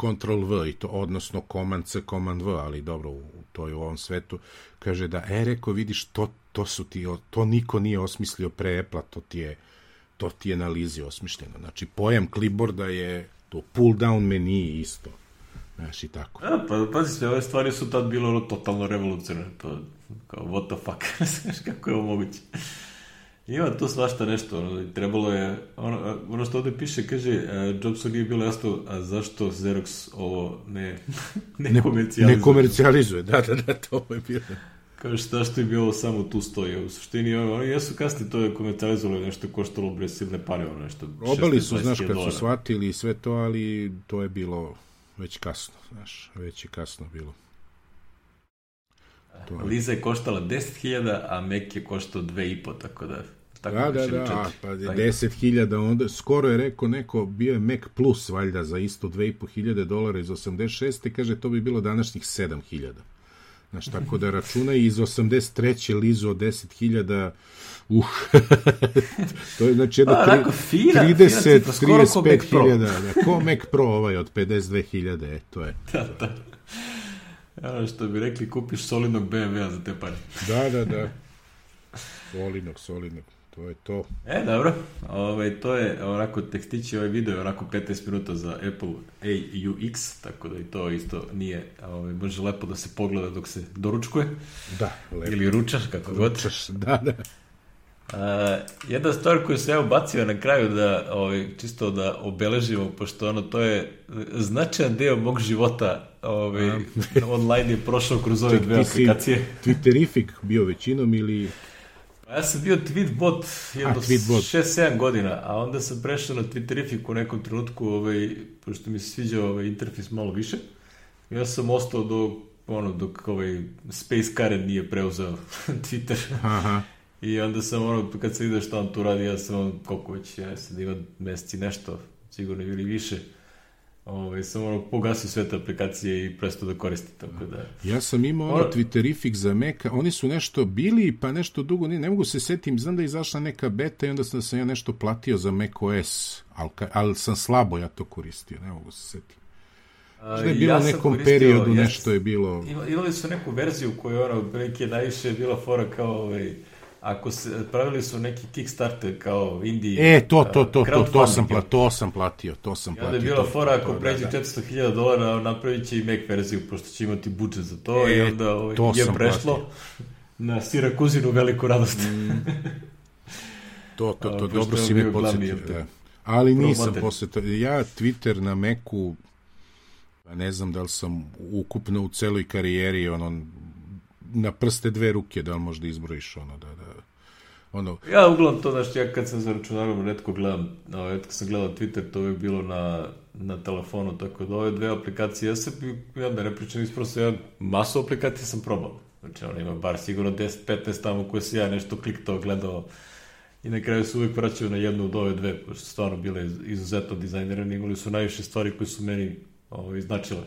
B: Ctrl V i to, odnosno Command C, Command V, ali dobro, u, to je u ovom svetu, kaže da, e, reko, vidiš, to, to su ti, to niko nije osmislio pre Apple, to ti je, to ti je na Lizi osmišljeno. Znači, pojam clipboarda je to pull down meni isto Znaš, i tako.
A: A, pa, pazi se, ove stvari su tad bilo totalno revolucionarne. To, kao, what the fuck, znaš, kako je ovo moguće. Ima tu svašta nešto, ono, trebalo je, ono, ono što ovde piše, kaže, uh, Jobsu nije bilo jasno, a zašto Xerox ovo ne, ne komercijalizuje?
B: Ne komercijalizuje, da, da, da, to je bilo.
A: Kaže, šta što je bilo samo tu stoji. U suštini, oni jesu kasnije to je komercijalizovali, nešto koštalo bre silne pare, ono nešto.
B: Obali su, znaš, kad su shvatili sve to, ali to je bilo već kasno, znaš, već je kasno bilo.
A: To je... Liza je koštala 10.000, a Mac je koštao 2,5, tako da... Tako
B: da, da, da, a, pa 10.000, onda skoro je rekao neko, bio je Mac Plus, valjda, za isto 2.500 dolara iz 86. kaže, to bi bilo današnjih 7.000. Znaš, tako da računaj iz 83. Lizu od 10.000, uh, to je znači jedno
A: tri, fina, 30,
B: 35.000, da, ko Mac Pro ovaj od 52.000, e, to je.
A: Da, da. Ja, što bi rekli, kupiš solidnog BMW-a za te pare.
B: Da, da, da. Solinog, solinog. To je to.
A: E, dobro. Ove, ovaj, to je onako tekstići ovaj video, onako 15 minuta za Apple AUX, tako da i to isto nije, ove, ovaj, može lepo da se pogleda dok se doručkuje.
B: Da, lepo.
A: Ili ručaš, kako god.
B: Ručaš, da, da.
A: A, jedna stvar koju sam ja ubacio na kraju da ovaj, čisto da obeležimo, pošto ono to je značajan deo mog života ovaj, online je prošao kroz ove dve aplikacije.
B: Twitterific bio većinom ili...
A: Ja sam bio tweetbot jedno 6-7 godina, a onda sam prešao na Twitterific u nekom trenutku, ovaj, pošto mi se sviđao ovaj interfejs malo više. Ja sam ostao do ono, dok ovaj Space Karen nije preuzeo Twitter. Aha. I onda sam ono, kad se vidio šta on tu radi, ja sam ono, koliko već, ja sam ima meseci nešto, sigurno ili više. Ove, ovaj, sam ono, pogasio sve te aplikacije i presto da koristim, tako da...
B: Ja sam imao ono Twitterific za Mac, oni su nešto bili, pa nešto dugo, ne, ne mogu se setim, znam da je izašla neka beta i onda sam, sam ja nešto platio za Mac OS, ali, ali sam slabo ja to koristio, ne mogu se setim. Što je bilo ja nekom periodu, jest, nešto je bilo...
A: Imali su neku verziju koja ono, prilike najviše je bila fora kao ovaj, ako se, pravili su neki Kickstarter kao Indije.
B: E, to, to, to, to, to, sam, platio, to sam platio, to sam platio.
A: I onda je bila fora, ako pređe da, 400.000 dolara, napravit će i Mac verziju, pošto će imati budžet za to, e, i onda ovaj, je prešlo platio. na Sirakuzinu veliku radost. Mm.
B: To, to, to, dobro si mi podsjetio. Da. Ali nisam posjetio. Ja Twitter na Macu, pa ne znam da li sam ukupno u celoj karijeri, ono, na prste dve ruke, da li možda izbrojiš ono, da, da, ono...
A: Ja uglavnom to, znaš, ja kad sam za računarom redko gledam, redko sam gledao Twitter, to je bilo na, na telefonu, tako da ove dve aplikacije, ja sam, ja da ne pričam, isprosto ja masu aplikacije sam probao. Znači, ono ima bar sigurno 10-15 tamo koje se ja nešto kliktao, gledao, i na kraju se uvijek vraćaju na jednu od ove dve, pošto stvarno bile izuzetno dizajnirane, imali su najviše stvari koje su meni ovo, ovaj, značile.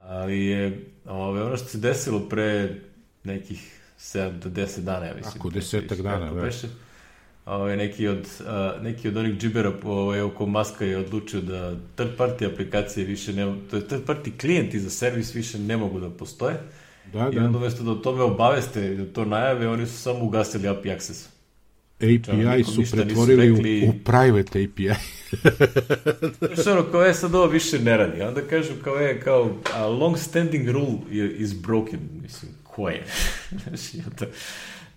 A: Ali je ove, ono što se desilo pre nekih 7 do 10 dana, ja mislim.
B: Ako desetak dana, da.
A: Ove, neki, od, a, neki od onih džibera ove, oko Maska je odlučio da third party aplikacije više ne, to je third party klijenti za servis više ne mogu da postoje. Da, I da. onda umesto da o tome obaveste i da to najave, oni su samo ugasili API access.
B: API su pretvorili rekli... u, u private API.
A: Što ono, kao je sad ovo više ne radi. Onda kažu kao je, kao a long standing rule is broken. Mislim, ko je? Znači,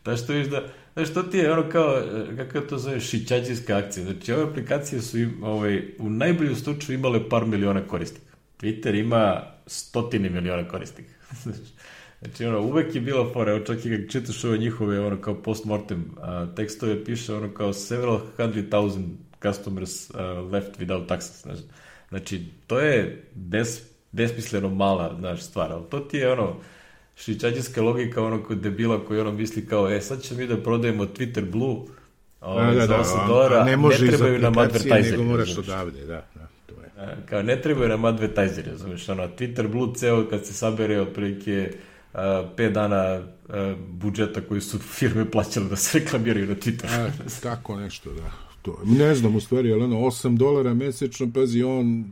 A: da što viš da, znaš, to ti je ono kao, kako to zove, šićađijska akcija. Znači, ove aplikacije su im, ovaj, u najbolju slučaju imale par miliona korisnika. Twitter ima stotine miliona korisnika. Znači, ono, uvek je bila fora, evo čak i kad čitaš ove njihove, ono, kao postmortem a, tekstove, piše, ono, kao several hundred thousand customers uh, left without access, znači, znači, to je bes, besmisleno mala, znaš, stvar, ali to ti je, ono, švičađiska logika onog debila koji ono misli kao, e, sad ćemo mi da prodajemo Twitter Blue, ovaj, da, da, za 8 dolara, ne, ne trebaju nam advertiseri. Nego
B: moraš odavde, da, da. To
A: je. Kao, ne trebaju nam advertiseri, razumiješ, ono, Twitter Blue ceo kad se sabere otprilike 5 dana budžeta koji su firme plaćale da se reklamiraju na Twitteru.
B: A, tako nešto, da. To, ne znam u stvari, ali ono 8 dolara mesečno, pazi, on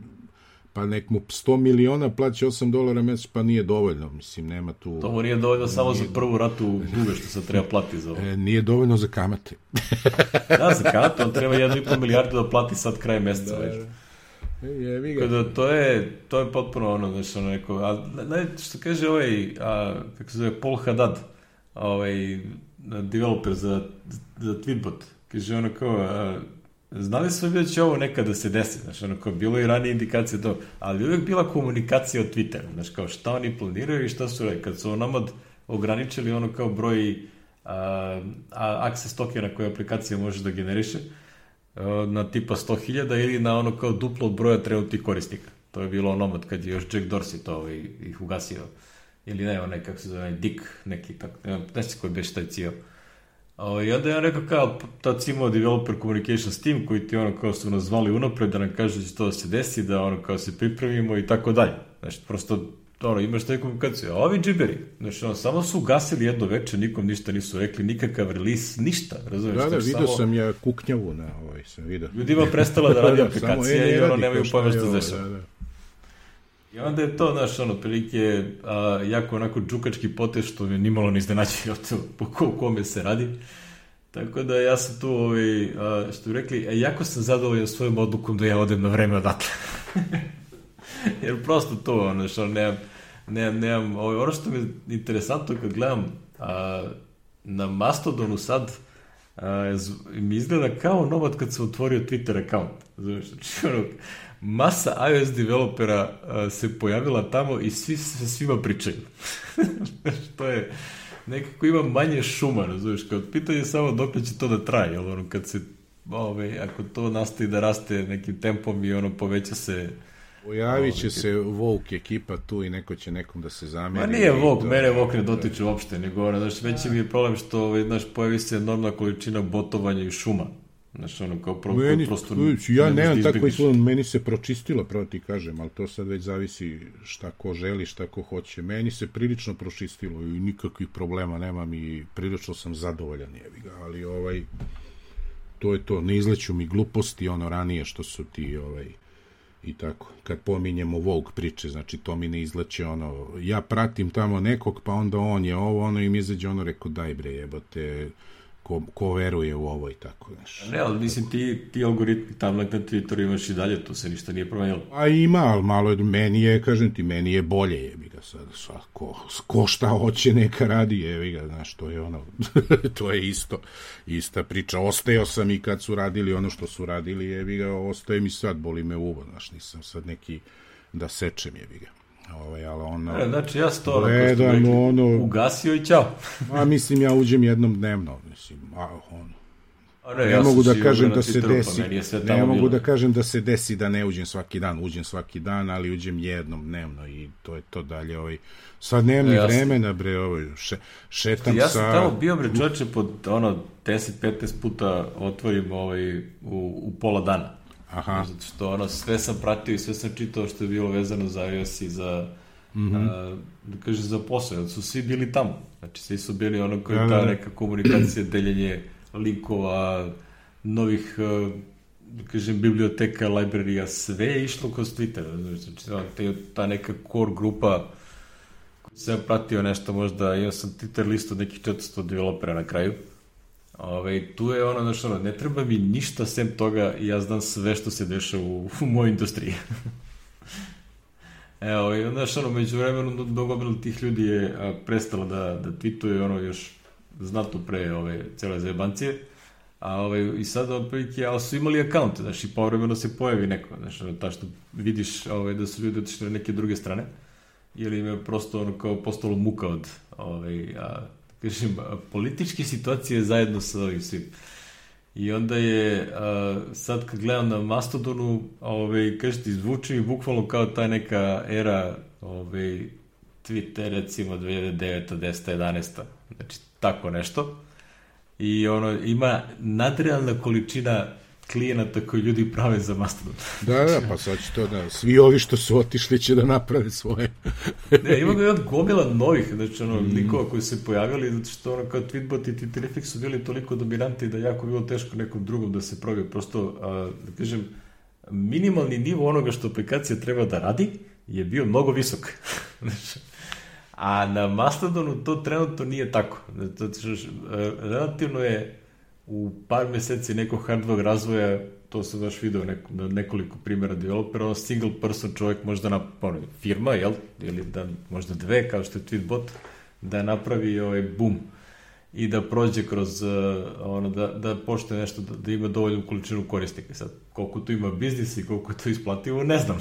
B: pa nek mu 100 miliona plaća 8 dolara mesečno, pa nije dovoljno, mislim, nema tu...
A: To mu nije dovoljno nije samo za prvu ratu duga što se treba plati za ovo.
B: E, nije dovoljno za kamate.
A: da, za kamate, on treba 1,5 milijardu da plati sad kraj meseca da, već. Da.
B: Je, ga.
A: Kada to je, to je potpuno ono, znaš, ono neko, a ne, što kaže ovaj, a, kako se zove, Paul Haddad, ovaj, developer za, za Tweetbot, kaže ono kao, a, znali smo da će ovo nekada se desi, znaš, ono kao, bilo i ranije indikacije to, ali uvek bila komunikacija o Twitteru, znaš, kao šta oni planiraju i šta su kad su onamad ograničili ono kao broj a, access tokena koje aplikacija može da generiše, Eh, na tipa 100.000 ili na ono kao duplo od broja trenutnih korisnika. To je bilo onomad kad je još Jack Dorsey to ovaj, ih ugasio. Ili ne, onaj kako se zove, Dick, neki tako, ne, koji beš taj cijel. O, I onda je on rekao kao, tad si imao developer communications team koji ti ono kao su nas zvali unapred da nam kaže da će to da se desi, da ono kao se pripremimo i tako dalje. Znači, prosto ono, imaš taj komunikaciju. A ovi džiberi, znači, ono, samo su ugasili jedno veče, nikom ništa nisu rekli, nikakav release, ništa, razumiješ?
B: Da, da, vidio samo... sam ja kuknjavu na ovaj, sam vidio.
A: Ljudima prestala da radi da, aplikacija e, i ono, nemaju pojma što dešava. Da, da. I onda je to, znaš, ono, prilike, a, jako onako džukački potez, što me nimalo ne iznenađuje od to ko, kome se radi. Tako da ja sam tu, ovaj, a, što bi rekli, a, jako sam zadovoljan svojom odlukom da ja odem na vreme odatle. Jer prosto to, ono, što nemam, nemam, nemam, ovaj, ono što mi je interesantno kad gledam a, na Mastodonu sad, a, mi izgleda kao nomad kad sam otvorio Twitter account. Znači, ono, masa iOS developera se pojavila tamo i svi se svima pričaju. to je, nekako ima manje šuma, razumiješ, kao pitanje samo dok će to da traje, jel ono, kad se, ove, ako to nastavi da raste nekim tempom i ono, poveća se
B: Pojavit će se Vogue ekipa tu i neko će nekom da se zameri.
A: Ma nije Vogue, to... mene Vogue ne dotiče uopšte, nego ono, znaš, veći mi je problem što, znaš, pojavi se enormna količina botovanja i šuma. Znaš, ono, kao pro,
B: meni,
A: prosto...
B: Ja ne nemam tako izgled, meni se pročistilo, pravo ti kažem, ali to sad već zavisi šta ko želi, šta ko hoće. Meni se prilično pročistilo i nikakvih problema nemam i prilično sam zadovoljan, jevi ga, ali ovaj, to je to, ne izleću mi gluposti ono ranije što su ti, ovaj, i tako. Kad pominjemo Vogue priče, znači to mi ne izlače ono, ja pratim tamo nekog, pa onda on je ovo, ono i mi izađe ono, rekao daj bre jebote, ko, ko veruje u ovo i tako, znaš.
A: Ne, ali mislim ti, ti algoritmi tam na Twitteru imaš i dalje, to se ništa nije promenilo.
B: A ima, ali malo, meni je, kažem ti, meni je bolje, jebi ga sad, sad ko, ko šta hoće neka radi, jebi ga, znaš, to je ono, to je isto, ista priča, osteo sam i kad su radili ono što su radili, jebi ga, ostaje mi sad, boli me uvo, znaš, nisam sad neki da sečem, jebi ga. Ovaj, ali ono...
A: E, znači, ja sam to gledam, ono, ugasio i čao.
B: a mislim, ja uđem jednom dnevno, mislim, a, ono, a ne, ja mogu da kažem da se pa desi, pa ne mogu bilo. da kažem da se desi da ne uđem svaki dan, uđem svaki dan, ali uđem jednom dnevno i to je to dalje, ovaj, sad nemam ni vremena, bre, ovaj, še, šetam
A: ja
B: sa...
A: Ja sam tamo bio, bre, čoče, pod, ono, 10-15 puta otvorim ovaj, u, u pola dana. Aha. Zato što ono, sve sam pratio i sve sam čitao što je bilo vezano za iOS i za mm -hmm. a, da kaže za posao, jer su svi bili tamo. Znači, svi su bili ono koji ja, ta neka komunikacija, deljenje linkova, novih da kažem, biblioteka, librarija, sve je išlo kroz Twitter. Znači, te, ta neka core grupa sam pratio nešto možda, imao sam Twitter listu nekih 400 developera na kraju. Ove, tu je ono, znaš, ono, ne treba mi ništa sem toga i ja znam sve što se deša u, u mojoj industriji. Evo, i znaš, ono, među vremenu, mnogo tih ljudi je a, prestalo da, da tweetuje, ono, još znatno pre ove cele zajebancije. A ovaj, i sad otprilike, ali su imali akaunt, znaš, i povremeno se pojavi neko, znaš, ta što vidiš ovaj, da su ljudi otišli na neke druge strane, ili im je prosto ono kao postalo muka od ovaj, a, kažem, političke situacije zajedno sa ovim svim. I onda je, a, sad kad gledam na Mastodonu, ovaj, kažete, zvuči mi bukvalno kao ta neka era ovaj, Twitter, recimo 2009. 10. 11. Znači, tako nešto. I ono, ima nadrealna količina klijenata koji ljudi prave za Mastodon.
B: da, da, pa sad će to da, svi ovi što su otišli će da naprave svoje.
A: ne, ima ga jedan gomila novih, znači ono, mm. likova koji se pojavili, zato što ono kao Tweetbot i Twitterific su bili toliko dominanti da jako bilo teško nekom drugom da se probi. Prosto, a, da kažem, minimalni nivo onoga što aplikacija treba da radi je bio mnogo visok. znači, a na Mastodonu to trenutno nije tako. Što relativno je u par meseci nekog hardware razvoja, to sam baš video neko, na nekoliko primjera developera, ono single person čovjek možda na ono, firma, jel? Ili da možda dve, kao što je Tweetbot, da napravi ovaj boom i da prođe kroz uh, ono, da, da pošte nešto, da, da ima dovoljnu količinu korisnika. Sad, koliko tu ima biznis i koliko to isplativo, ne znam.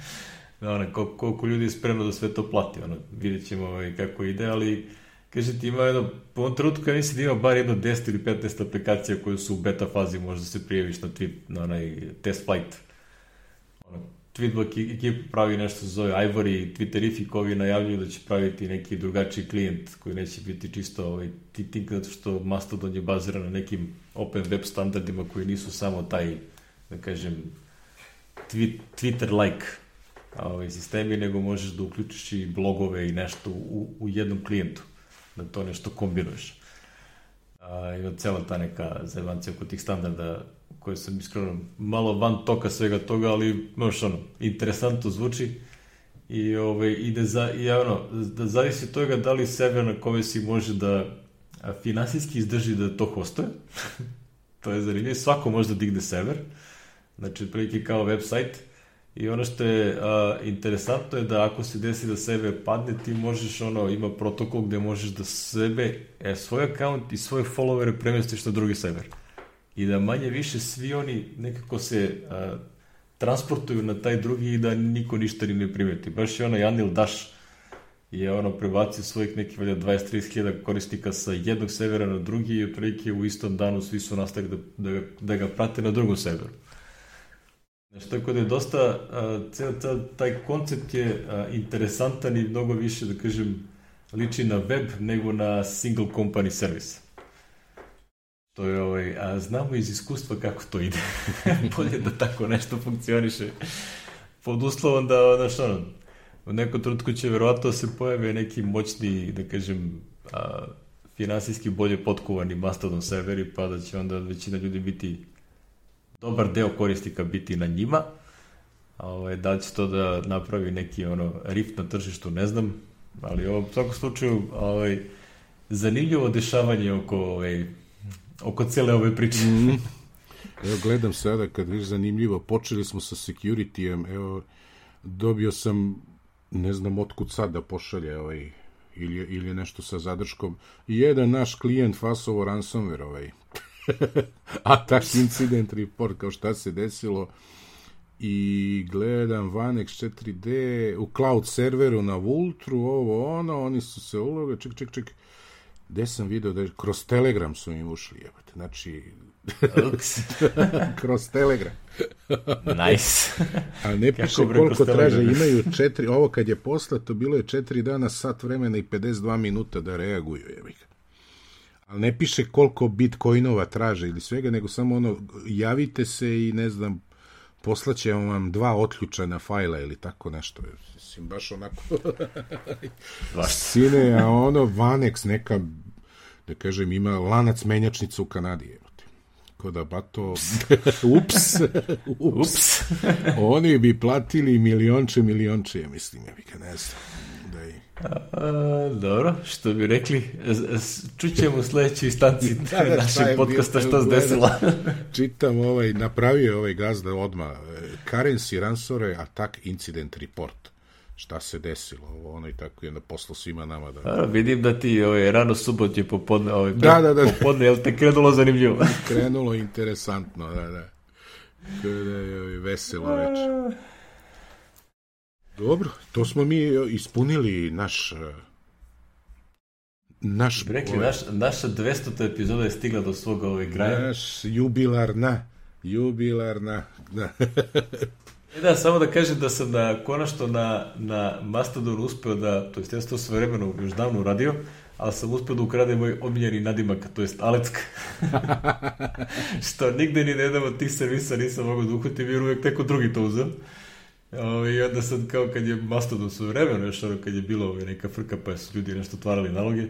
A: ono, koliko, koliko ljudi je spremno da sve to plati, ono, vidjet ćemo ovaj, kako ide, ali Kaže ti ima jedno, po ovom trenutku ja mislim da ima bar jedno 10 ili 15 aplikacija koje su u beta fazi, možda se prijaviš na, tweet, na onaj test flight. Ono, Tweetbot ekipa pravi nešto se zove Ivory, Twitterific ovi najavljuju da će praviti neki drugačiji klijent koji neće biti čisto ovaj, titing, zato što Mastodon je baziran na nekim open web standardima koji nisu samo taj, da kažem, Twitter-like ovaj, sistemi, nego možeš da uključiš i blogove i nešto u, u jednom klijentu da to nešto kombinuješ. A, ima cela ta neka zajebancija oko tih standarda koje sam iskreno malo van toka svega toga, ali možeš ono, interesantno zvuči i, ovaj, i, da, za, i ono, da zavisi od toga da li server na kome si može da finansijski izdrži da to hostuje. to je zanimljivo. Svako može da digne server. Znači, prilike kao website. I ono što je a, interesantno je da ako se desi da sebe padne, ti možeš, ono, ima protokol gde možeš da sebe, e, svoj account i svoje followere premestiš na drugi server. I da manje više svi oni nekako se a, transportuju na taj drugi i da niko ništa ni ne primeti. Baš je ono Janil Daš je ono prebacio svojih nekih 20-30 hiljada korisnika sa jednog servera na drugi i otprilike u istom danu svi su nastavili da, da, da ga prate na drugom serveru. Znači, tako da je dosta, cel, taj koncept je interesantan i mnogo više, da kažem, liči na web nego na single company service. To je ovaj, a znamo iz iskustva kako to ide. Bolje da tako nešto funkcioniše. Pod uslovom da, znaš, ono, u nekom trutku će verovatno se pojave neki moćni, da kažem, a, finansijski bolje potkovani Mastodon serveri, pa da će onda većina ljudi biti dobar deo korisnika biti na njima. Ovaj, da će to da napravi neki ono rift na tržištu, ne znam, ali ovo, u svakom slučaju ovaj, zanimljivo dešavanje oko, ovaj, oko cele ove priče. Mm.
B: Evo, gledam sada, kad viš zanimljivo, počeli smo sa security-em, evo, dobio sam, ne znam otkud sad da pošalje ovaj, ili, ili nešto sa zadrškom, jedan naš klijent fasovo ransomware, ovaj, Attack Incident Report, kao šta se desilo i gledam Vanex 4D u cloud serveru na Vultru, ovo ono, oni su se uloga, ček, ček, ček, gde sam video da je, kroz Telegram su im ušli, jebate, znači, kroz Telegram.
A: nice.
B: A ne piše koliko traže, imaju četiri, ovo kad je poslato, bilo je četiri dana, sat vremena i 52 minuta da reaguju, jebate ali ne piše koliko bitcoinova traže ili svega, nego samo ono, javite se i ne znam, poslaće vam dva otključana fajla ili tako nešto. Mislim, baš onako... Sine, a ono, Vanex neka, da kažem, ima lanac menjačnica u Kanadi, evo Ko da bato... ups, ups. ups. Oni bi platili milionče, milionče, mislim, ja bih ne znam. Da i...
A: A, dobro, što bi rekli, čućemo u sledećoj instanci da, da, našeg podcasta što se desilo.
B: Čitam ovaj, napravio ovaj gazda odma Currency Ransore Attack Incident Report šta se desilo, ovo ono i tako i onda poslo svima nama da...
A: A, vidim da ti ovaj, rano subot je popodne, ovaj, da, da, da. popodne, jel te krenulo zanimljivo?
B: krenulo interesantno, da, da. Kada je ovaj, veselo večer. Dobro, to smo mi ispunili naš naš...
A: Rekli, naš, naša 200. epizoda je stigla do svog ovaj graja.
B: Naš jubilarna, jubilarna, da.
A: E da, samo da kažem da sam da konačno na, na Mastodon uspeo da, to jest ja sam to sve vremeno još davno uradio, ali sam uspeo da ukradem moj omiljeni nadimak, to jest Alecka. Što nigde ni na jednom od tih servisa nisam mogao da uhvatim, jer uvek neko drugi to uzeo. Ove, I onda sad kao kad je Mastodon su vremeno, još ono kad je bilo ove, neka frka pa su ljudi nešto otvarali naloge,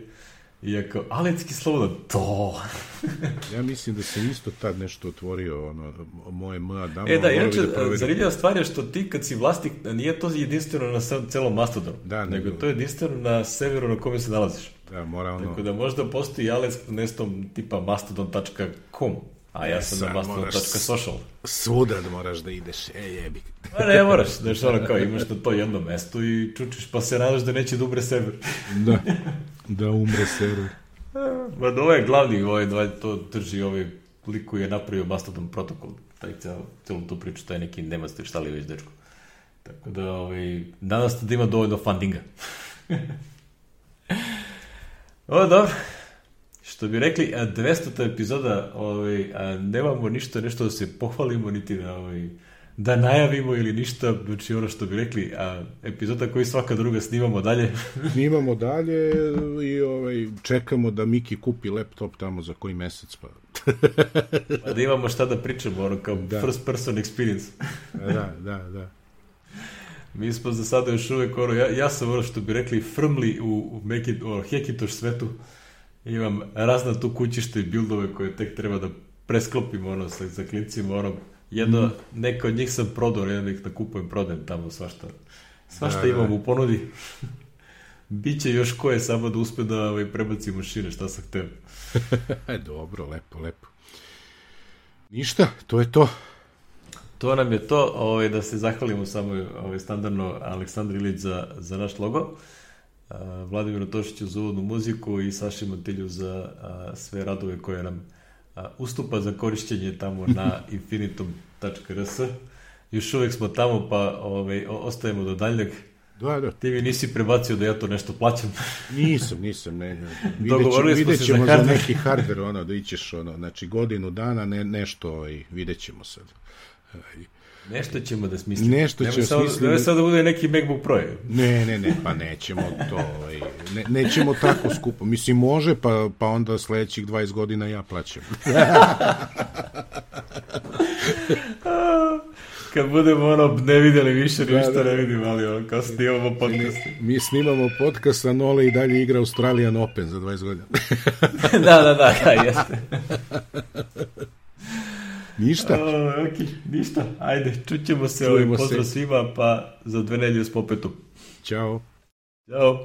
A: I ja kao, Alecki slobodan, to.
B: ja mislim da se isto tad nešto otvorio, ono, moje MA damo.
A: E da, inače, da zanimljiva stvar je što ti kad si vlasnik, nije to jedinstveno na celom Mastodonu, da, nego, nego to je jedinstveno na severu na kome se nalaziš.
B: Da, mora ono...
A: Tako da možda postoji Alex nestom tipa mastodon.com, a ja sam na mastodon.social.
B: Svuda da moraš da ideš, e jebi.
A: Pa ne moraš, znaš ono kao imaš na to jedno mesto i čučiš pa se nadaš da neće da umre sever.
B: da, da umre server.
A: Ma da ovaj glavni, ovaj, to drži ovaj lik koji je napravio Mastodon protokol, taj celo, celo tu priču, taj neki nemac, šta li već dečko. Tako da, ovaj, nadam se da ima dovoljno fundinga. o, dobro. Što bi rekli, 200. epizoda, ovaj, a nemamo ništa, nešto da se pohvalimo, niti da, ovaj, da najavimo ili ništa, znači ono što bi rekli, a epizoda koji svaka druga snimamo dalje.
B: snimamo dalje i ovaj, čekamo da Miki kupi laptop tamo za koji mesec, pa...
A: pa da imamo šta da pričamo, ono kao da. first person experience.
B: da, da, da.
A: Mi smo za sada još uvek, ono, ja, ja sam ono što bi rekli, frmli u, u Mekit, o, Hekitoš svetu, imam razna tu kućište i bildove koje tek treba da presklopim ono sa, sa klincima, ono, jedno, mm. neka od njih sam prodao, jedan ih da kupujem, prodajem tamo svašta. Svašta da, imam da. u ponudi. Biće još koje samo da uspe da ovaj, prebaci mašine, šta sam hteo.
B: Dobro, lepo, lepo. Ništa, to je to.
A: To nam je to, ovaj, da se zahvalimo samo ovaj, standardno Aleksandar Ilić za, za naš logo, a, Vladimiru Tošiću za uvodnu muziku i Saši Mantilju za a, sve radove koje nam a, ustupa za korišćenje tamo na infinitum.rs. Još uvek smo tamo, pa ovaj, ostajemo do daljnjeg.
B: Da, da.
A: Ti mi nisi prebacio da ja to nešto plaćam.
B: nisam, nisam. Ne, Vidjet, vidjet ćemo za, za neki hardware, ono, da ićeš, ono, znači godinu dana, ne, nešto, ovaj, vidjet ćemo sad.
A: Nešto ćemo da smislimo.
B: Nešto ćemo
A: smisliti. Nemoj sad da bude neki MacBook Pro.
B: Ne, ne, ne, pa nećemo to. Ovaj, ne, nećemo tako skupo. Mislim, može, pa, pa onda sledećih 20 godina ja plaćam.
A: Kad budemo ono ne videli više, da, ništa da, ne vidimo, ali ono, kao snimamo podcast.
B: Mi, mi snimamo podcast, a Nole i dalje igra Australian Open za 20 godina.
A: da, da, da, da, jeste.
B: Ništa.
A: O, ok, ništa. Ajde, čućemo se. Ovaj, pozdrav svima, pa za dve nedelje s popetom.
B: Ćao.
A: Ćao.